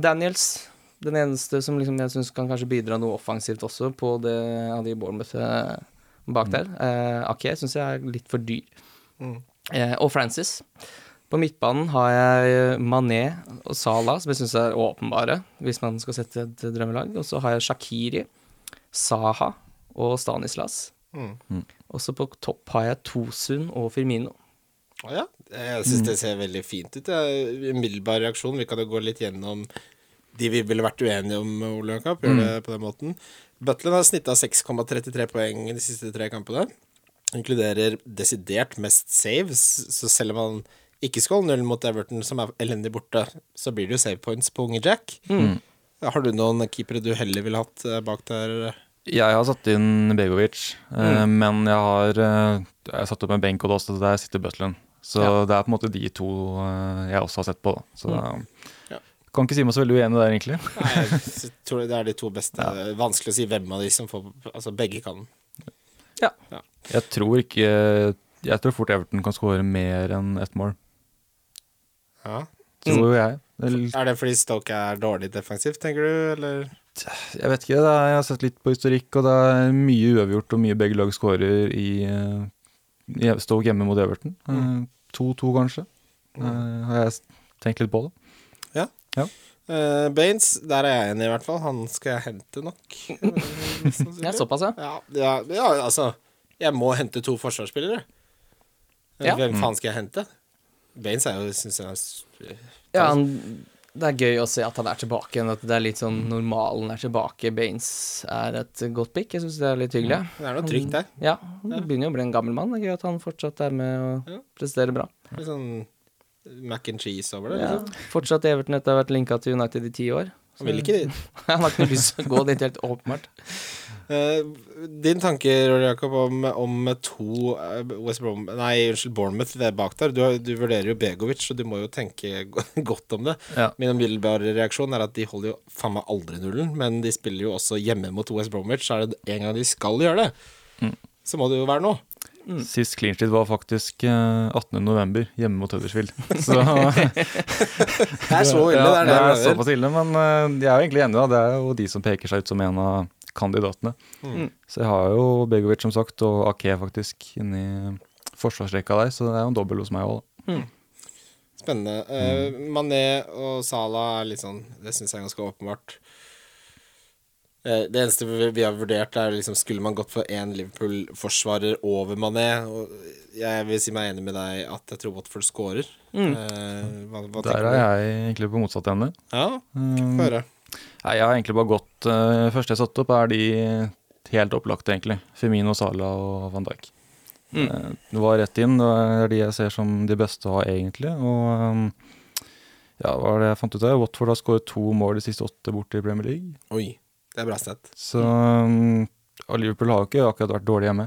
Daniels, den eneste som liksom jeg syns kan kanskje bidra noe offensivt også på det av de Bournemouth eh, bak der. Eh, Ake syns jeg er litt for dyr. Mm. Eh, og Francis. På midtbanen har jeg Mané og Salah, som jeg syns er åpenbare, hvis man skal sette et drømmelag. Og så har jeg Shakiri, Saha og Stanislas. Mm. Også på topp har jeg Tosun og Firmino. Å ja. Jeg syns det ser veldig fint ut. Umiddelbar reaksjon. Vi kan jo gå litt gjennom de vi ville vært uenige om, Ole Jakob. Gjør det på den måten. Butland har snitta 6,33 poeng i de siste tre kampene. Inkluderer desidert mest saves, så selv om han ikke holde null mot Everton, som er elendig borte, så blir det jo save points på unge Jack. Har du noen keepere du heller ville hatt eh, bak der? Jeg har satt inn Begovic, mm. men jeg har, eh, jeg har satt opp en benk, og der sitter Butland. Så Ja. det er på en måte de to eh, jeg også har sett på. Da. Så Ja. Kan ikke si meg så veldig uenig der, egentlig. Nei, jeg tror det er de to beste. Vanskelig å si hvem av de som får Altså, begge kan. Ja. Jeg tror ikke Jeg tror fort Everton kan skåre mer enn ett mål. Ja. Tror jeg. Eller, Er det fordi Stoke er dårlig defensivt, tenker du, eller? Jeg vet ikke. Det er, jeg har sett litt på historikk, og det er mye uavgjort, og mye begge lag skårer i, eh, i Stoke hjemme mot Everton. Eh, 2-2, kanskje. Eh, har jeg tenkt litt på det. Uh, Baines, der er jeg enig, i hvert fall. Han skal jeg hente nok. eh. Ja, såpass, ja. ja, ja, ja, altså Jeg må hente to forsvarsspillere. Eh, Ja. Hvem faen skal jeg hente? Baines er jo, syns jeg er Ja, han, det er gøy å se at han er tilbake igjen. At det er litt sånn normalen er tilbake. Baines er et godt pick. Jeg syns det er litt hyggelig. Det er noe trygt der. Ja, han begynner jo å bli en gammel mann. Det er gøy at han fortsatt er med og Ja. presterer bra. Litt sånn mac and cheese over det. Ja. Liksom. Fortsatt Everton etter å ha vært linka til United i ti år. Han vil ikke dit. Han har ikke noe lyst til å gå dit, helt åpenbart. Uh, din tanke, Rory Jakob, om, om to eh, West Brom Nei, unnskyld, Bournemouth ved bak der. Du, du vurderer jo Begovic, så du må jo tenke godt om det. Ja. Min umiddelbare reaksjon er at de holder jo faen meg aldri nullen, men de spiller jo også hjemme mot West Bromwich, så er det en gang de skal gjøre det, så må det jo være nå. Sist clean sheet var faktisk eh, 18.11. hjemme mot Huddersfield. Så Det er så ille, ja, det er det det er såpass ille, men eh, jeg er jo egentlig enig. da Det er jo de som peker seg ut som en av kandidatene. Mm. Så jeg har jo Begovic som sagt, og Ake faktisk inni forsvarsrekka der, så det er jo en dobbel hos meg òg, da. Spennende. Eh, Mané og Salah er litt sånn Det syns jeg er ganske åpenbart. Eh, det eneste vi, har vurdert, er liksom skulle man gått for én Liverpool-forsvarer over Mané. Og jeg vil si meg enig med deg at jeg tror Watford scorer. Mm. hva, hva Der er du? jeg egentlig på motsatt ende. Ja, Um, få høre. Nei, jeg har egentlig bare gått uh, Første jeg satte opp, er de helt opplagte, egentlig. Femino, Sala og van Dijk. Eh, Det var rett inn. Det er de jeg ser som de beste å ha, egentlig. Og um, ja, hva var det jeg fant ut av? Watford har skåret to mål de siste åtte borte i Premier League. Oi, det er bra sett. Så um, og Liverpool har jo ikke akkurat vært dårlig hjemme.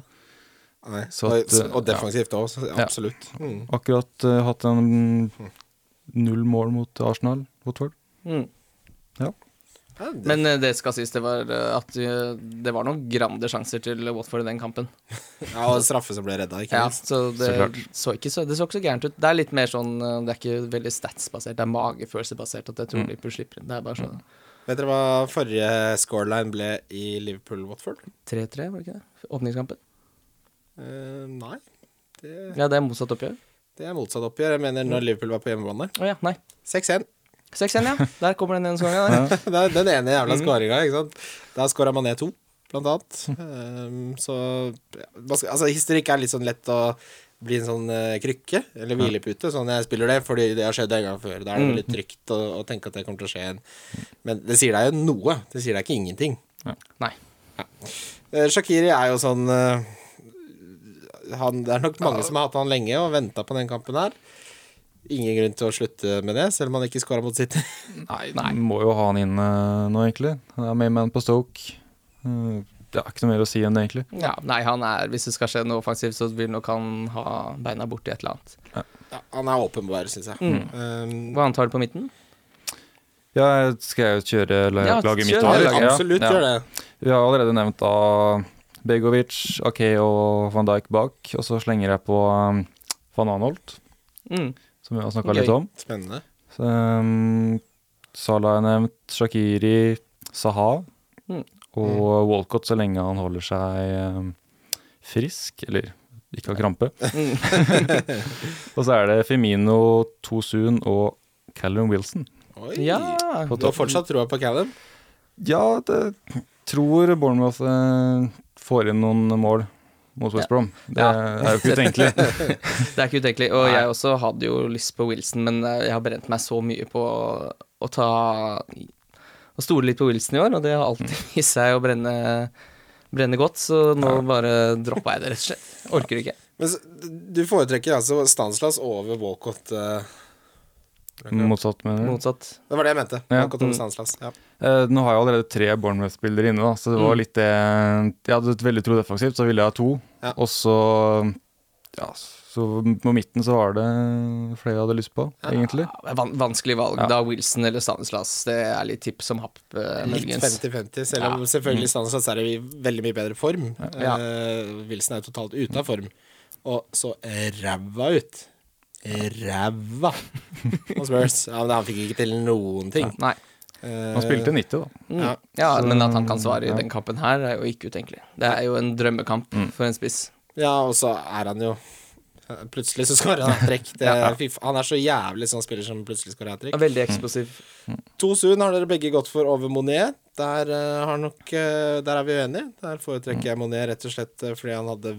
Nei. At, og defensivt òg, Ja. absolutt. Mm. Akkurat uh, hatt en null mål mot Arsenal, Watford. Mm. Ja, Men eh, det skal sies det var eh, at eh, det var noen grande sjanser til Watford i den kampen. ja, og straffe som ble redda, ikke Ja, så det Så så, ikke så, det så ikke så gærent ut. Det er litt mer sånn Det er ikke veldig statsbasert, det er magefølelsebasert at jeg tror Mm. Liverpool slipper inn. Det er bare sånn Vet dere hva forrige scoreline ble i Liverpool-Watford? 3-3, var det ikke det? Åpningskampen. Uh, nei, det, Ja, det er motsatt oppgjør. det er motsatt oppgjør. Jeg mener når Liverpool var på hjemmebane. Oh, ja, nei. 6-1. 6-1, ja. Der kommer den ene skåringa. Den ene jævla Mhm. skåringa, ikke sant. Da skåra ned to, blant annet. Um, så ja, Altså, historikk er litt sånn lett å bli en sånn uh, krykke, eller hvilepute. Sånn jeg spiller det fordi det har skjedd en gang før. Da er det Mm. veldig trygt å, å tenke at det kommer til å skje igjen. Men det sier deg jo noe. Det sier deg ikke ingenting. Nei. Eh, Shakiri er jo sånn uh, han, Det er nok mange som har hatt han lenge og venta på den kampen her. Ingen grunn til å slutte med det, selv om han ikke skåra mot City. Nei, må jo ha han inn nå, egentlig. Han er mainman på Stoke. Eh, det er ikke noe mer å si enn det, egentlig. Ja, nei, han er Hvis det skal skje noe offensivt, så vil nok han ha beina borti et eller annet. Ja, han er åpenbar, syns jeg. Mm. Um, Hva antar du på midten? Ja, skal jeg kjøre la- Ja, laget mitt? kjør det absolutt Ja. gjør det. Vi har allerede nevnt da Begovic, Ake og van Dijk bak. Og så slenger jeg på um, van Anholt, Mm. som vi har snakka okay. litt om. Spennende. Så, um, Salah er nevnt, Shakiri, Saha Mm. og Walcott så lenge han holder seg um, frisk, eller ikke har krampe. Mm. og så er det Femino, Tosun og Callum Wilson. Oi. Ja. Du har fortsatt troa på Callum? Ja, det tror Bournemouth eh, får inn noen mål mot West Brom. Det Ja. er jo ikke utenkelig. Det er ikke utenkelig. Og Nei. jeg også hadde jo lyst på Wilson, men eh, jeg har brent meg så mye på å ta Å stole litt på Wilson i år, og det har alltid vist seg å brenne, brenne godt, så nå bare droppa jeg det, rett og slett. Orker ikke. Men du foretrekker altså Stanslas over Walcott? Uh Motsatt, mener du? Mm. Motsatt. det var det jeg mente. Ja. Over Mm. Stanslas. Ja. Uh, nå har jeg allerede tre Bournemouth-spillere inne, da, så det var Mm. litt det Jeg hadde et veldig tro defensivt, så ville jeg ha to. Ja. Og så Ja, så på midten så var det flere jeg hadde lyst på, egentlig. Ja, er vanskelig valg. Ja. Da Wilson eller Stanislas. Det er litt tipp som happ, eh, Litt 50-50, selv om Ja. selvfølgelig Stanislas er i veldig mye bedre form. Ja. Eh, Wilson er totalt ute av form. Og så ræva ut. Ræva Og Spurs. Ja, men han fikk ikke til noen ting. Nei. Eh, Han spilte 90, da. Mm. Ja. Ja, Så- men at han kan svare i ja. den kampen her, er jo ikke utenkelig. Det er jo en drømmekamp for en spiss. Ja, og så er han jo Plutselig så skårer han hat trick. Ja. Han er så jævlig sånn spiller som plutselig skårer hat trick. Veldig eksplosiv. To Sun har dere begge gått for over Monet. Der, uh, har nok, uh, der er vi uenige. Der foretrekker jeg Monet rett og slett uh, fordi han hadde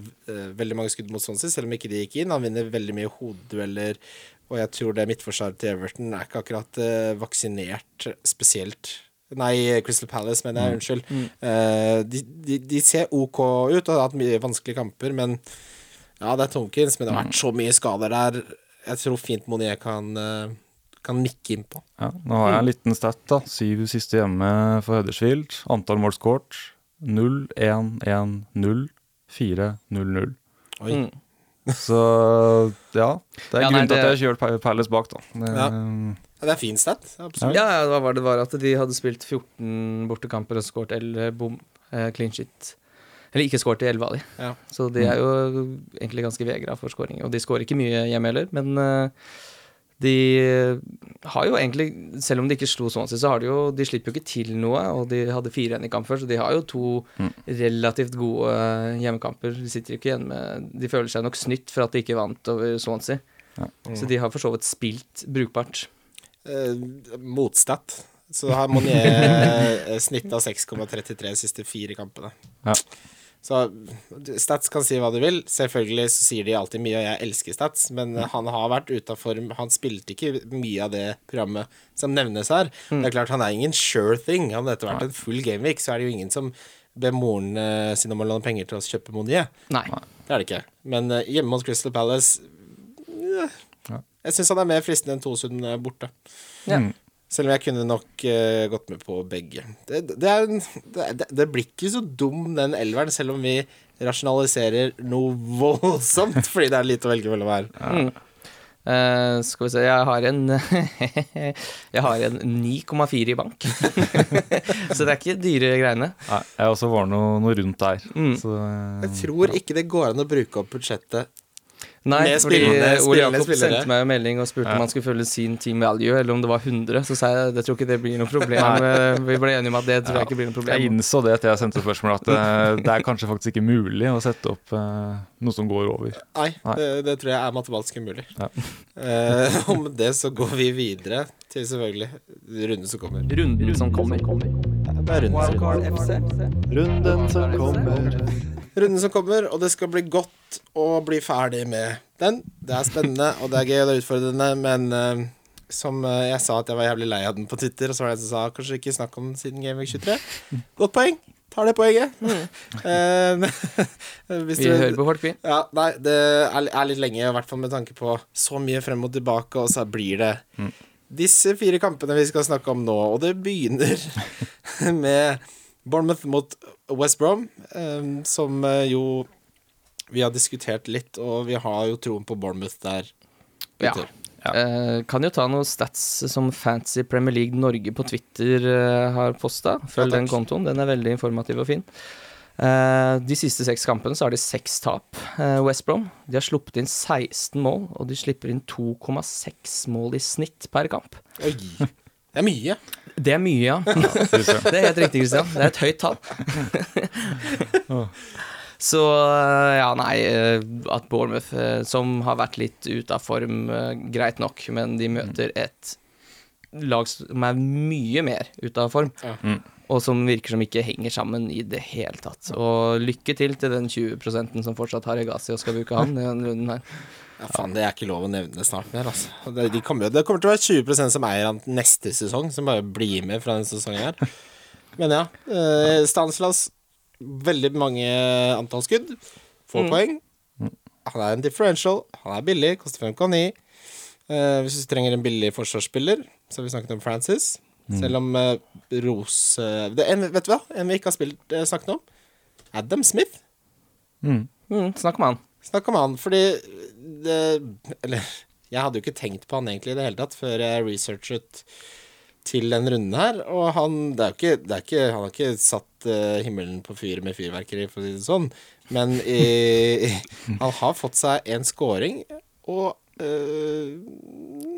veldig mange skudd mot Swansea, selv om ikke de gikk inn. Han vinner veldig mye hodedueller, og jeg tror det midtforsvaret til Everton er ikke akkurat vaksinert spesielt. Nei, Crystal Palace, mener jeg. Unnskyld. Eh, de, de, de ser OK ut og har hatt mye vanskelige kamper, men ja, det er Tomkins, men det har vært så mye skader der. Jeg tror fint Monier kan, eh, kan nikke innpå. Ja, nå har jeg en liten stat, da. Syv siste hjemme for Huddersfield. Antall mål scoret 0-1-1-0-4-0-0. Oi. Mm. Så ja, det er Ja, nei, grunnen til at jeg har kjørt Palace bak, da. Det, Ja. Ja, det er fin stat. Absolutt. Ja, hva var det var at de hadde spilt 14 bortekamper og skåret 11 bom, eh, clean shit. Eller ikke skåret i 11 av de. Ja. Så de er jo egentlig ganske vegra for skåring. Og de skårer ikke mye hjemme heller, men eh, de har jo egentlig, selv om de ikke slo Swansea, så har de jo De slipper jo ikke til noe, og de hadde fire igjen i kamp før, så de har jo to Mm. relativt gode eh, hjemmekamper. De sitter jo ikke igjen med De føler seg nok snytt for at de ikke vant over Swansea. Ja. Så de har for så vidt spilt brukbart. Eh, motstatt. Så har Monier eh, snitt av 6,33 de siste fire kampene. Ja. Så Stats kan si hva du vil. Selvfølgelig så sier de alltid mye, og jeg elsker Stats, men han har vært ute av form. Han spilte ikke mye av det programmet som nevnes her. Det er klart Han er ingen sure thing. Hadde dette vært en full gameweek, så er det jo ingen som ber moren eh, sin om å låne penger til å kjøpe Monier. Nei. Det er det ikke. Men eh, hjemme hos Crystal Palace eh, Ja. Jeg syns han er mer fristende enn Tosund borte. Ja. Mm. Selv om jeg kunne nok uh, gått med på begge. Det, det, er, en- det, det, det blir ikke så dum, den elveren, selv om vi rasjonaliserer noe voldsomt, fordi det er lite å velge mellom her. Mm. Uh, skal vi se, jeg har en Jeg har en 9,4 i bank. så det er ikke dyre greiene. Nei, jeg også var noe, noe rundt der. Mm. Så, uh, Jeg tror ikke det går an å bruke opp budsjettet. Nei, Med fordi spillende- Ole Jakob spillere. sendte meg en melding og spurte om han skulle følge sin team value, eller om det var 100. Så sa jeg jeg tror ikke det blir noe problem. Eh, Vi ble enige om at det tror jeg ikke blir noe problem. jeg innså det etter jeg sendte spørsmålet, at eh, det er kanskje faktisk ikke mulig å sette opp eh, noe som går over. Nei, Nei. Det, det tror jeg er matematisk umulig. Ja. uh, og med det så går vi videre til selvfølgelig runden som kommer. Runden som kommer. Er runden som kommer. Runden som kommer. Runden som kommer, og det skal bli godt å bli ferdig med den. Det er spennende, og det er gøy og det er utfordrende, men uh, som eh, jeg sa at jeg var jævlig lei av den på Twitter, og så var det en som sa kanskje ikke snakk om den siden Game Week 23. Godt poeng. Tar det poenget. Eh, hvis Vi du- hører på folk, vi. Ja, nei, det er, er litt lenge, i hvert fall med tanke på så mye frem og tilbake, og så blir det disse fire kampene vi skal snakke om nå, og det begynner med Bournemouth mot West Brom, eh, som eh, jo vi har diskutert litt, og vi har jo troen på Bournemouth der. Ja. ja. Eh, kan jo ta noen stats som Fancy Premier League Norge på Twitter har posta. Følg Ja, den kontoen, den er veldig informativ og fin. Eh, de siste seks kampene så har de seks tap, eh, West Brom. De har sluppet inn 16 mål, og de slipper inn 2,6 mål i snitt per kamp. Oi. Det er mye. Det er mye, ja. det er helt riktig, Christian. Det er et høyt tall. Så eh, ja, nei, at Bournemouth, som har vært litt ute av form, greit nok, men de møter et lag som er mye mer ute av form, Ja. Mm. Og som virker som ikke henger sammen i det hele tatt. Og lykke til til den 20 som fortsatt har Egasi og skal bruke han i denne runden her. Ja, faen, det er ikke lov å nevne snart mer, altså. Det, de kommer, det kommer til å være 20% som eier han neste sesong, som bare blir med fra denne sesongen her. Men ja, eh, Stanslas, veldig mange antall skudd, få Mm. poeng. Han er en differential, han er billig, koster 5,9. Eh, hvis du trenger en billig forsvarsspiller, så har vi snakket om Francis. Selv om uh, Ros uh, det, er en, Vet du hva, en vi ikke har spilt, uh, snakket om? Adam Smith. Mm. Mm, snakk om han. Snakk om han, fordi det Eller jeg hadde jo ikke tenkt på han egentlig i det hele tatt før jeg researchet til den runden her. Og han det er jo ikke, det er ikke, Han har ikke satt eh, himmelen på fyr med fyrverkeri, for å si det sånn. Men i, han har fått seg en scoring og uh,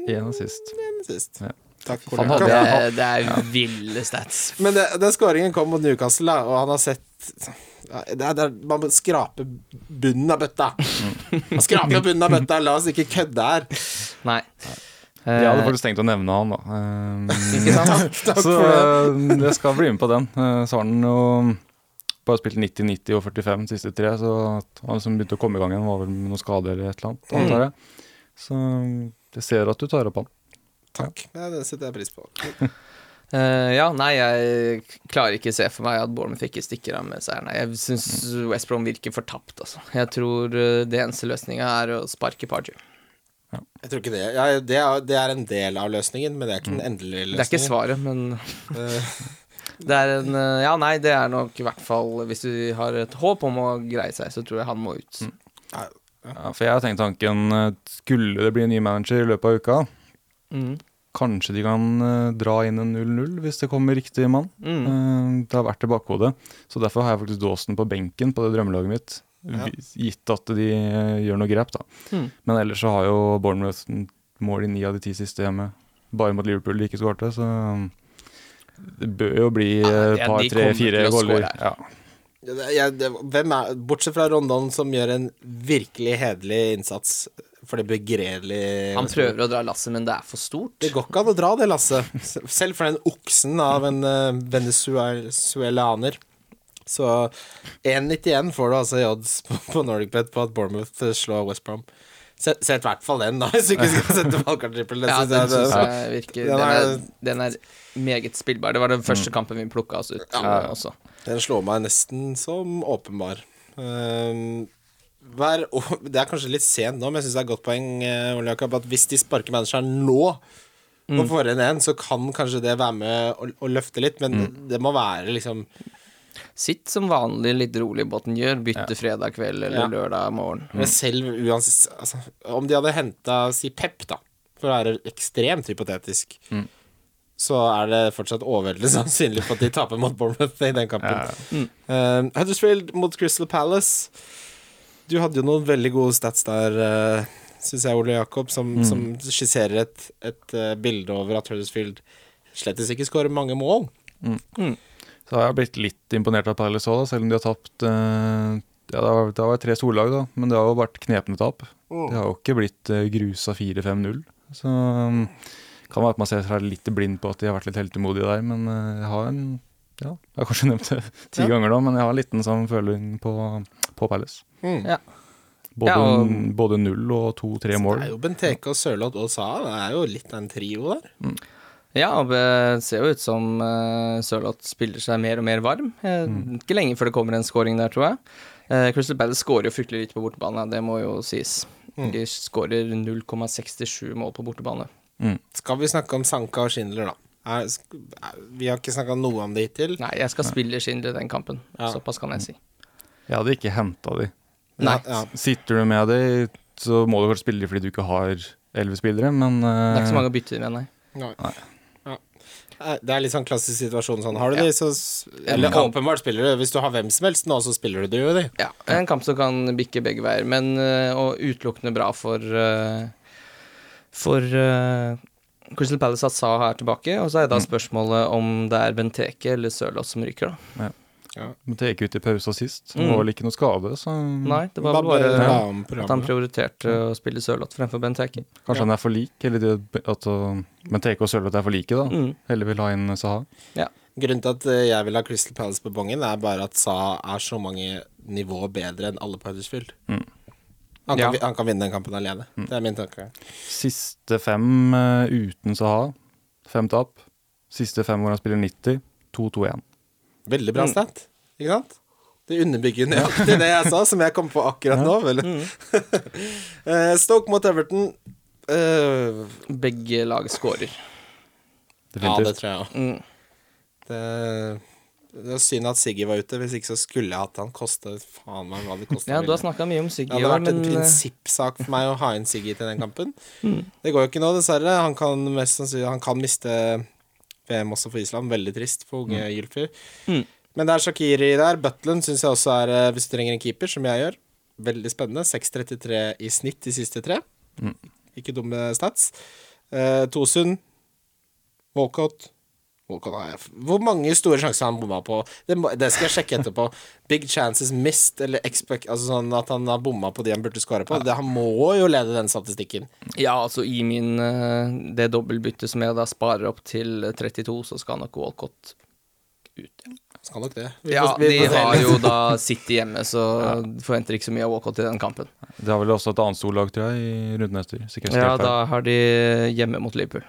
En assist. en sist. Ja. Takk. Han hadde- det er ville stats. Men det, den skåringen kom mot Newcastle, og han har sett det er, det er, Man må skrape bunnen av bøtta. Man skraper bunnen av bøtta, la oss ikke kødde her. Nei. Jeg hadde Eh, faktisk tenkt å nevne han, da. Eh? Takk, takk så eh, jeg skal bli med på den. Så har han jo bare spilt 90, 90 og 45 de siste tre, så han som begynte å komme i gang igjen, var vel med noe skade eller et eller annet, Mm. antar jeg. Så jeg ser at du tar opp han. Takk. Ja, det setter jeg pris på. Uh, ja, nei, jeg klarer ikke se for meg at Bournemouth ikke stikker av med seieren. Jeg syns West Brom virker fortapt, altså. Jeg tror eh, det eneste løsninga er å sparke Pardew. Jeg tror ikke det. Ja, det, er, det er en del av løsningen, men det er ikke den endelige løsningen. Det er ikke svaret, men Eh, det er en Ja, nei, det er nok i hvert fall Hvis du har et håp om å greie seg, så tror jeg han må ut. ja, Ja, for jeg har tenkt tanken, skulle det bli en ny manager i løpet av uka, Mm. kanskje de kan eh, dra inn en 0-0 hvis det kommer riktig mann. Mm. Eh, Det har vært i bakhodet. Så derfor har jeg faktisk Dawson på benken på det drømmelaget mitt. Ja. Gitt at de eh, gjør noe grep, da. Mm. Men ellers så har jo Bournemouth mål i ni av de ti siste hjemme. Bare mot Liverpool de ikke skårte, så det bør jo bli et ja, par, tre, fire til goller. Ja. det, jeg, det, hvem er Bortsett fra Rondon, som gjør en virkelig hederlig innsats for det begredelige Han prøver å dra lasset, men det er for stort. Det går ikke an å dra det lasset. Selv for den oksen av en uh, venezuelaner. Så 1,91 får du altså i odds på, på NordicBet på at Bournemouth slår West Brom. Sett, i hvert fall den, da, hvis du ikke skal sette valgkarttrippel. Ja, den det- syns jeg virker Den er- den er meget spillbar. Det var den første kampen vi plukka oss ut Ja. eh, også. Den slår meg nesten som åpenbar. Um, og det er kanskje litt sent nå, men jeg syns det er et godt poeng eh, at hvis de sparker manageren nå På får inn en, så kan kanskje det være med å, å løfte litt, men det må være liksom Sitt som vanlig litt rolig båten gjør. Bytte fredag kveld eller Ja. lørdag morgen. Men selv uansett altså, Om de hadde henta, si Pep, da, for å være ekstremt hypotetisk, så er det fortsatt overveldende sannsynlig for at de taper mot Bournemouth i den kampen. Um, Huddersfield mot Crystal Palace. Du hadde jo noen veldig gode stats der, uh, syns jeg, Ole Jakob, som, som skisserer et, et eh, bilde over at Huddersfield slettes ikke skårer mange mål. Så har jeg blitt litt imponert av Palace òg, selv om de har tapt eh, Ja, det har, det har vært tre storlag, da, men det har jo vært knepne tap. Det har jo ikke blitt uh, grusa 4-5-0. Så um, kan være at man ser seg litt blind på at de har vært litt heltemodige der, men eh, jeg har en ja, jeg har kanskje nevnt det ti Ja. ganger nå, men jeg har en liten sånn føling på, på Palace. Mm. Ja. Både, Ja, og- både null og to-tre Det er jo Benteke og Sørloth og Sa. Det er jo litt av en trio der. Ja, og det ser jo ut som uh, Sørloth spiller seg mer og mer varm. Mm. Ikke lenge før det kommer en scoring der, tror jeg. Uh, Crystal Palace skårer jo fryktelig lite på bortebane, det må jo sies. De skårer 0,67 mål på bortebane. Skal vi snakke om Sanka og Schindler, da? Er, er, vi har ikke snakka noe om det hittil. Nei, jeg skal spille Schindler den kampen. Ja. Såpass kan jeg si. Jeg hadde ikke henta de. Nei. Ja, Sitter du med de, så må du kanskje spille de fordi du ikke har elleve spillere, men Det er ikke så eh, mange å bytte med, nei. Nei. Nei. Det er litt sånn klassisk situasjon sånn. Har du Ja. de, så Eller kan- åpenbart spiller du. Hvis du har hvem som helst nå, så spiller du de jo de. Ja, en kamp som kan bikke begge veier, men uh, og utelukkende bra for uh, For uh, Crystal Palace at Sa er tilbake, og så er da spørsmålet om det er Benteke eller Sørloth som ryker, da. Men det gikk ut i pausa sist. Det Mm. var vel ikke noe skade, så Nei, det var vel Bare ja. at han prioriterte å spille Sørloth fremfor Benteke. kanskje han er for lik, eller det, at Bent Men TK og Sørloth er for like, da. Mm. Heller vil ha inn Saha. Grunnen til at eh, jeg vil ha Crystal Palace på bongen, er bare at Saha er så mange nivåer bedre enn alle på Huddersfield. Mm. Han, kan, Ja. han kan vinne den kampen alene. Mm. Det er min tanke. Siste fem uh, uten Saha. Fem tap. Siste fem hvor han spiller 90. 2-2-1. Veldig bra Mm. stat, ikke sant? Det underbygger nøyaktig det jeg sa, som jeg kom på akkurat nå. Vel? Mm. Eh, Stoke mot Everton. Uh, Begge lag scorer. ja, det tror jeg òg. Mm. Det, det er synd at Siggy var ute, hvis ikke så skulle jeg hatt han koste faen meg hva det kosta. Ja, du har snakka mye om det Siggy hadde i år, vært en men uh, prinsippsak for meg å ha inn Siggy til den kampen. Mm. Det går jo ikke nå, dessverre. Han kan mest sannsynlig Han kan miste VM også for Island. Veldig trist for unge Gylfi. Mm. Men det er Shakiri der. Butland syns jeg også er, eh, hvis du trenger en keeper, som jeg gjør, veldig spennende. 6,33 i snitt de siste tre. Mm. Ikke dumme stats. Eh, Tosun, Walcott Walcott har jeg f- Hvor mange store sjanser han bomma på? Det, må, det skal jeg sjekke etterpå. Big chances missed, eller expect Altså sånn at han har bomma på de han burde skåre på. Det, han må jo lede den statistikken. ja, altså i min uh, Det dobbeltbyttet som jeg da sparer opp til 32, så skal nok Walcott ut. Skal nok det. Vi Ja, får- vi de har jo da City hjemme, så forventer ikke så mye av Walcott i den kampen. De har vel også et annet storlag, tror jeg, i runden etter. Ja, da har de hjemme mot Liverpool.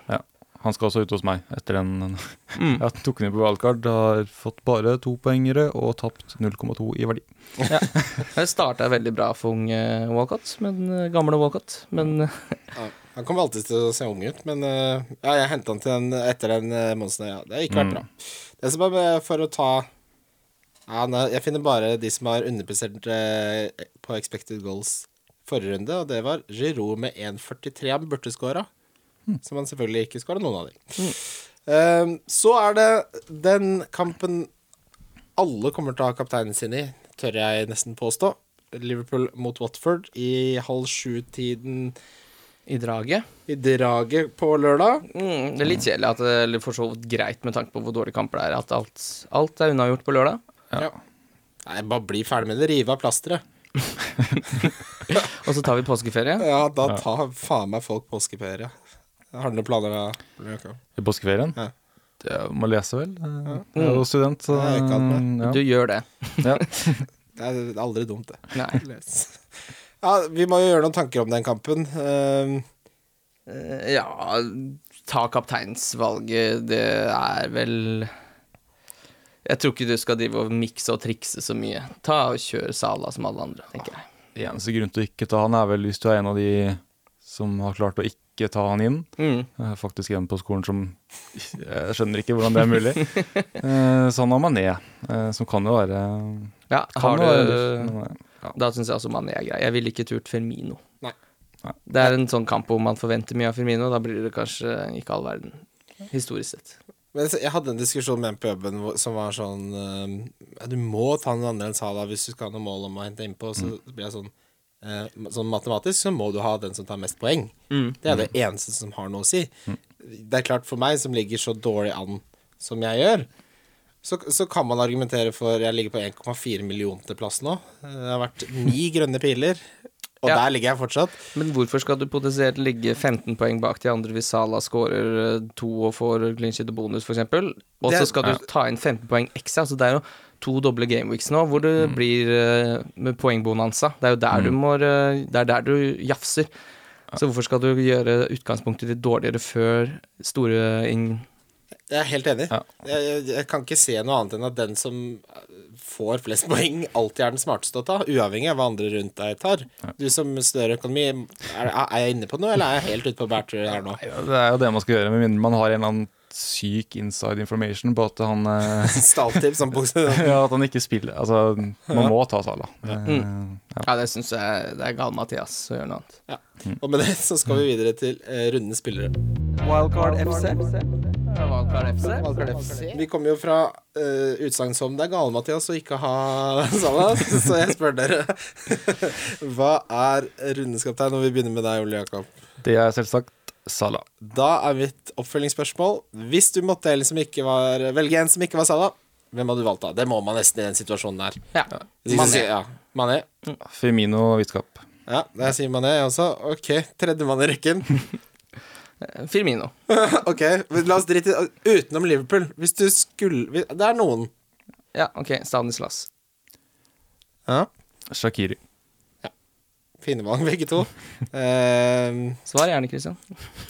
Han skal også ut hos meg etter den. Mm. Jeg tok den inn på wildcard, har fått bare to poengere og tapt 0,2 i verdi. Det starta veldig bra for unge Walcott, men eh, gamle Walcott. Men eh, Ja, han kommer alltid til å se ung ut, men eh, ja, jeg henta han til den etter den monsen. Ja, det har ikke vært Mm. bra. Det som er for å ta ja, Jeg finner bare de som har underprestert eh, på expected goals forrige runde, og det var Giroud med 1,43 han burde skåra. Som han selvfølgelig ikke skåra noen av de. Eh, så er det den kampen alle kommer til å ha kapteinen sin i, tør jeg nesten påstå. Liverpool mot Watford i halv sju-tiden i draget i draget på lørdag. mm, Det er litt kjedelig, at det, er for så vidt greit med tanke på hvor dårlig kamper det er, at alt, alt er unnagjort på lørdag. Ja. Nei, bare bli ferdig med det. Rive av plasteret. Og så tar vi påskeferie. Ja, da tar faen meg folk påskeferie. Har du noen planer da? I påskeferien. Ja. Det må lese, vel. Ja. Jeg er jo student, så er ja. Du gjør det. Ja. Det er aldri dumt, det. Nei. Les. Ja, vi må jo gjøre noen tanker om den kampen. Eh, Eh, Ja, ta kapteinsvalget, det er vel Jeg tror ikke du skal drive og mikse og trikse så mye. Ta og Kjør Sala som alle andre, tenker jeg. Eneste grunn til å ikke ta han er vel hvis du er en av de som har klart å ikke ta han inn. Mm. Jeg er faktisk en på skolen som Jeg skjønner ikke hvordan det er mulig. Eh, Så han har Mané, eh, som kan jo være Ja, har du være eh, ja. Da syns jeg også Mané er grei. Jeg ville ikke turt Fermino. Nei. Nei. Det er en sånn kamp hvor man forventer mye av Firmino. Da blir det kanskje ikke all verden, historisk sett. Men jeg hadde en diskusjon med en på jobben som var sånn Du må ta en andre enn Salah hvis du skal ha noe mål om å hente innpå. Så blir jeg sånn Sånn matematisk så må du ha den som tar mest poeng. Det er det eneste som har noe å si. Det er klart for meg, som ligger så dårlig an som jeg gjør, så, så kan man argumentere for Jeg ligger på 1,4 millionte plass nå. Det har vært ni grønne piler, og Ja. der ligger jeg fortsatt. Men hvorfor skal du potensielt ligge 15 poeng bak de andre hvis Sala scorer eh, to og får og bonus, f.eks.? Og så skal du ta inn 15 poeng ekstra. Altså det er jo to doble gameweeks nå hvor det Mm. blir eh, med poengbonanza. Det er jo der du må eh, Det er der du jafser. Så hvorfor skal du gjøre utgangspunktet ditt dårligere før store inn... Jeg er helt enig. Ja. Jeg, jeg, kan ikke se noe annet enn at den som får flest poeng, alltid er den smarteste å ta, uavhengig av hva andre rundt deg tar. Du som større økonomi, er, er jeg inne på noe, eller er jeg helt ute på bærtur her nå? Ja, Det er jo det man skal gjøre, med mindre man har en eller annen syk inside information på at han eh, Stalltips som bukse. Ja, at han ikke spiller Altså, man må ta Sala. Mm. ja. Ja, det syns jeg det er gal Mathias å gjøre noe annet. Ja. Og med det så skal vi videre til uh, rundens spillere. Wildcard FC. Wildcard FC. Vi kommer jo fra uh, utsagn som det er gale, Mathias, å ikke ha Sala', så jeg spør dere. Hva er rundens kaptein? Og vi begynner med deg, Ole Jakob. Det er selvsagt Salah. Da er mitt oppfølgingsspørsmål Hvis du måtte en som ikke var, velge en som ikke var Salah, hvem hadde du valgt da? Det må man nesten i den situasjonen der. Ja. Mané. Ja, Mané. Firmino Wittskap. Ja, der sier Mané også. Ok, tredjemann i rekken. Firmino. ok, la oss drite i Utenom Liverpool. Hvis du skulle Det er noen. Ja, OK. Stanislas. Ja. Shakiri. Fine begge to. Uh, Svar gjerne, Christian.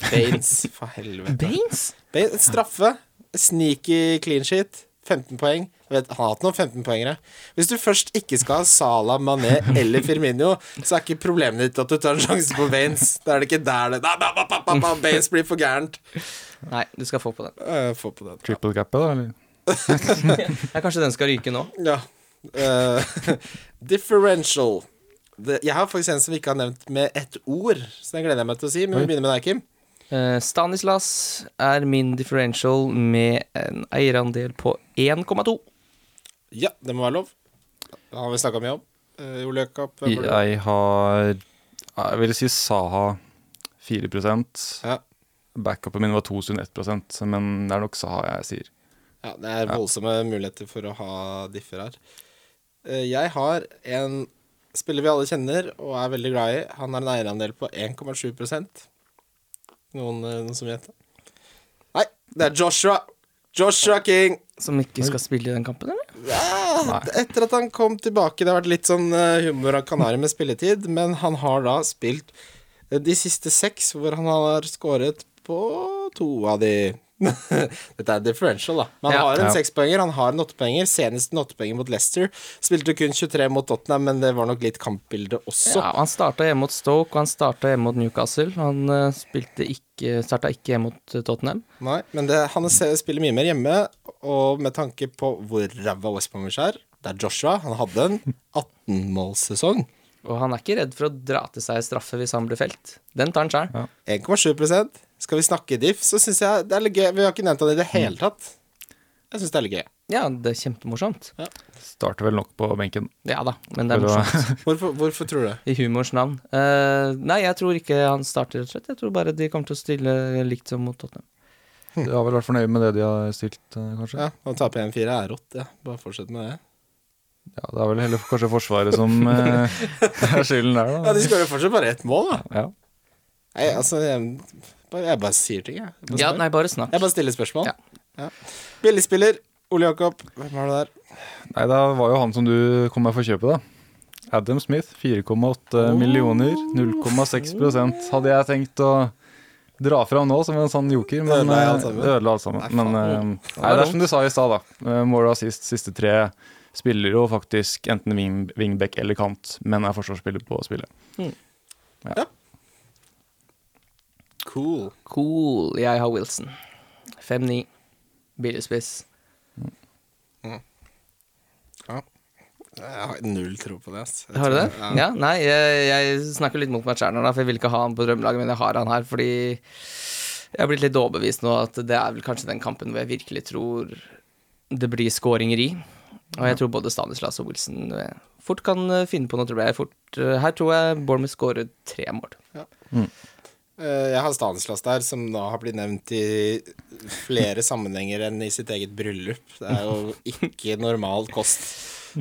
Baines, for helvete. Baines? Baines, straffe. Sneaky clean sheet. 15 poeng. Jeg vet, han har hatt noen 15-poengere. Hvis du først ikke skal ha Salah, Mané eller Firmino, så er ikke problemet ditt at du tar en sjanse på Baines. Da er det ikke der det da, Baines blir for gærent. Nei, du skal få på den. Uh, få på den. Triple cappet, da? Eller? Ja, kanskje den skal ryke nå. Ja. Uh, differential. Det, jeg har faktisk en som vi ikke har nevnt med ett ord, så den gleder jeg meg til å si. Men vi begynner med deg, Kim. Uh, Stanislas er min differential med en eierandel på 1,2. Ja, det må være lov. Det har vi snakka mye om. Uh, Ole du? Jeg har Jeg vil si Saha 4% Ja. Backupen min var to stund 1 men det er nok Saha jeg sier. Ja, det er voldsomme muligheter for å ha differ her. Eh, Jeg har en spiller vi alle kjenner og er veldig glad i. Han har en eierandel på 1,7 Noen, eh, noen som vet det? Nei, det er Joshua. Joshua King. Som ikke skal spille i den kampen, eller? Ja, etter at han kom tilbake Det har vært litt sånn eh, humor av kanari med spilletid, men han har da spilt eh, de siste seks, hvor han har skåret på to av de Dette er differential, da. Men han Ja. har en Ja. sekspoenger, han har en åttepoenger. Senest en åttepoenger mot Leicester. Spilte kun 23 mot Tottenham, men det var nok litt kampbilde også. Ja, han starta hjemme mot Stoke, og han starta hjemme mot Newcastle. Han uh, spilte ikke Starta ikke hjemme mot eh, Tottenham. Nei, men det, han spiller mye mer hjemme, og med tanke på hvor ræva West Bromwich er Det er Joshua. Han hadde en 18-målssesong. Og han er ikke redd for å dra til seg straffe hvis han blir felt. Den tar han sjøl. 1,7 Skal vi snakke diff, så syns jeg det er litt gøy. Vi har ikke nevnt han i det hele tatt. Jeg syns det er litt gøy. Ja, det er kjempemorsomt. Starter vel nok på benken. Ja da, men det er morsomt. Hvorfor, hvorfor tror du det? I humors navn. Uh, nei, jeg tror ikke han starter, rett og slett. Jeg tror bare de kommer til å stille likt som mot Tottenham. De har vel vært fornøyd med det de har stilt, eh, kanskje. Ja, Å tape 1-4 er rått, ja. Bare fortsett med det. Ja, Det er vel heller kanskje Forsvaret som eh, er skylden der, Ja, da. De skårer fortsatt bare ett mål, da. Ja. Nei, altså Jeg jeg bare sier ting, jeg. Bare, Ja, nei, bare snakk. jeg bare stiller spørsmål. Ja. Ja. Billigspiller. Ole Jakob, hvem var det der? Nei, det var jo han som du kom med for kjøpet, da. Adam Smith, 4,8 millioner, 0,6% Hadde jeg tenkt å dra fram nå som en sånn joker, men Ødela alt eh, sammen? det ødela alt sammen. Nei, Men eh, nei, det er som du sa i stad, da. Eh, Mål og assist siste tre spiller jo faktisk enten wing, wingback eller kant, men er forsvarsspiller på spillet. Cool. Cool. Jeg har Wilson. 5-9. Billigspiss. Jeg har null tro på det. ass. Jeg Har du det? det? Ja, nei, jeg, jeg snakker litt mot meg sjæl nå, for jeg vil ikke ha han på drømmelaget, men jeg har han her fordi jeg har blitt litt overbevist nå at det er vel kanskje den kampen hvor jeg virkelig tror det blir skåringer i. Og jeg tror både Stanislas og Wilson eh, fort kan eh, finne på noe, tror jeg. Fort, eh, her tror jeg Bournemouth skårer tre mål. Eh, Jeg har Stanislas der, som da har blitt nevnt i flere sammenhenger enn i sitt eget bryllup. Det er jo ikke normal kost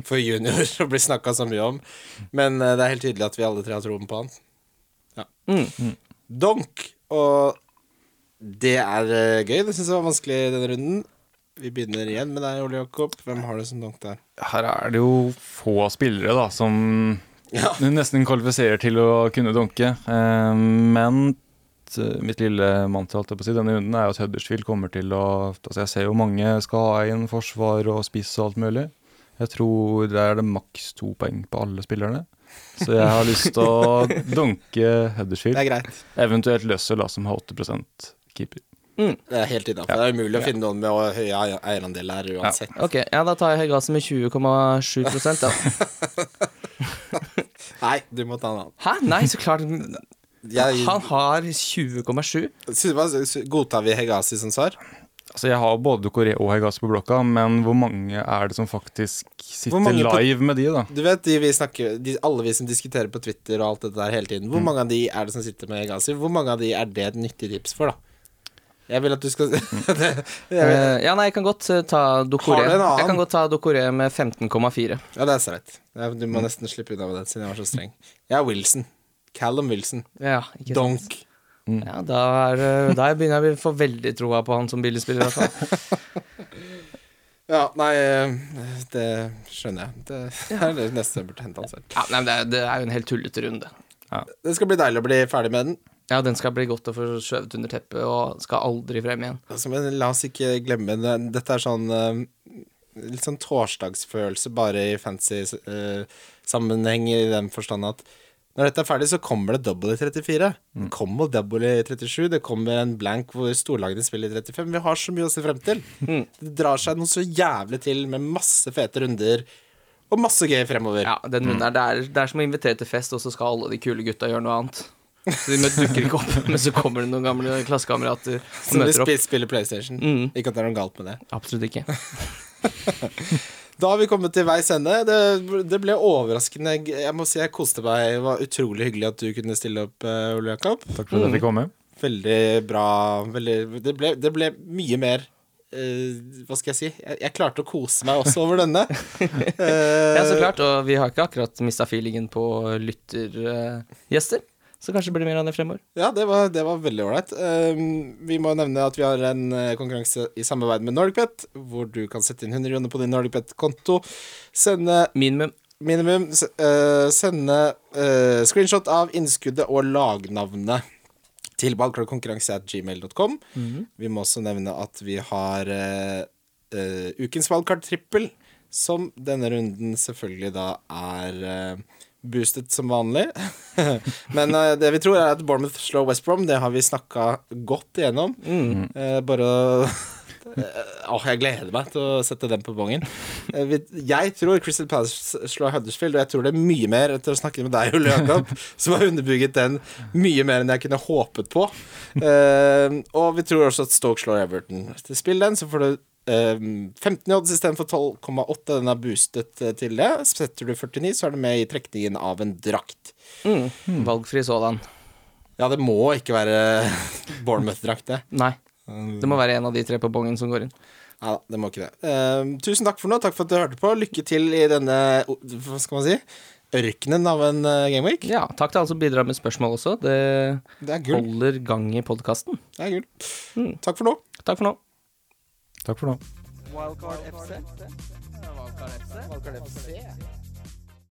for junior å bli snakka så mye om. Men eh, det er helt tydelig at vi alle tre har troen på han. Ja. Mm. Donk. Og det er eh, gøy. Det syns jeg var vanskelig i denne runden. Vi begynner igjen med deg, Ole Jakob. Hvem har du som donk der? Her er det jo få spillere da som Ja. nesten kvalifiserer til å kunne donke. Eh, men t- mitt lille mantra holdt jeg på å si, denne runden er at Huddersfield kommer til å altså Jeg ser jo mange skal ha inn forsvar og spiss og alt mulig. Jeg tror det er det maks to poeng på alle spillerne. Så jeg har lyst til å donke Det Huddersfield. er greit. Eventuelt Løssel, som har 8% Mm. Det er helt innafor. Det er umulig å finne noen med høy høye eier- eierandel her uansett. Ok, ja, da tar jeg Hegazi med 20,7 da. Nei, du må ta en annen. Hæ? Nei, så klart. Jeg, Han har 20,7. Sy- hva- sy- Godtar vi Hegazi som svar? Altså Jeg har både Koré og Hegasi på blokka, men hvor mange er det som faktisk sitter live med de, da? Du vet, de vi snakker, de, alle vi som diskuterer på Twitter og alt dette der hele tiden, hvor Mm. mange av de er det som sitter med Hegazi? Hvor mange av de er det et nyttig tips for, da? Jeg vil at du skal det, Eh, ja, nei, jeg kan godt eh, ta Dokoré. Jeg kan godt ta Dokoré med 15,4. Ja, det er streit. rett. Du Mm. må nesten slippe unna med den, siden jeg var så streng. Jeg er Wilson. Callum Wilson. Ja, ikke sant. Donk. Ja, da, er, da begynner jeg å få veldig troa på han som billigspiller. i hvert fall. Ja, nei, eh, det skjønner jeg. Det er det neste jeg burde hente han selv. Ja, nei, men det, er, det er jo en helt tullete runde. Det skal bli deilig å bli ferdig med den. Ja, den skal bli godt å få skjøvet under teppet og skal aldri frem igjen. Altså, men la oss ikke glemme det. Dette er sånn eh, Litt sånn torsdagsfølelse, bare i fancy uh, sammenheng, i den forstand at når dette er ferdig, så kommer det double i 34. Det kommer double i 37. Det kommer en blank hvor storlagene spiller i 35. Vi har så mye å se frem til. Det drar seg noe så jævlig til med masse fete runder og masse gøy fremover. Ja, den runden her, det er, det er som å invitere til fest, og så skal alle de kule gutta gjøre noe annet. Så de dukker ikke opp, men så kommer det noen gamle klassekamerater og Så de møter opp. sp- spiller PlayStation. Mm. Ikke at det er noe galt med det. Absolutt ikke. Da har vi kommet til veis ende. Det, det ble overraskende Jeg må si jeg koste meg. Det var utrolig hyggelig at du kunne stille opp, eh, Ole Jakob. Takk for at jeg fikk komme. Veldig bra. Veldig, det, ble, det ble mye mer uh, Hva skal jeg si? Jeg, jeg klarte å kose meg også over denne. uh, Ja, så klart. Og vi har ikke akkurat mista feelingen på lyttergjester. Så kanskje det blir mer av det fremover. Ja, det var, det var veldig ålreit. Um, vi må nevne at vi har en eh, konkurranse i samarbeid med NordicBet, hvor du kan sette inn 100 kroner på din NordicBet-konto. Sende Minimum. minimum eh, Sende uh, screenshot av innskuddet og lagnavnet til ballklarkonkurranse.gmail.com. Vi må også nevne at vi har uh, ukens valgkart-trippel, som denne runden selvfølgelig da er boostet som vanlig. Men uh, det vi tror, er at Bournemouth slår West Brom. Det har vi snakka godt igjennom. Eh, bare å Åh, jeg gleder meg til å sette den på bongen. Uh, Jeg tror Crystal Palace slår Huddersfield, og jeg tror det er mye mer etter å snakke med deg, Ole Jakob, som har underbygget den mye mer enn jeg kunne håpet på. Og vi tror også at Stoke slår Everton. Spill den, så får du 15 i odds istedenfor 12,8. Den er boostet eh, til det. Setter du 49, så er du med i trekningen av en drakt. Mm. Valgfri sådan. Ja, det må ikke være Bournemouth-drakt, det. Nei. Det må være en av de tre på bongen som går inn. Ja, det må ikke det. Uh, tusen takk for nå. Takk for at du hørte på. Lykke til i denne Hva skal man si? Ørkenen av en uh, gameweek. Ja, takk til alle som bidrar med spørsmål også. Det Det er gull. holder gang i podkasten. Det er gull. Takk for nå. Takk for nå. Takk for nå. Wildcard FC. Wildcard FC. Wildcard FC.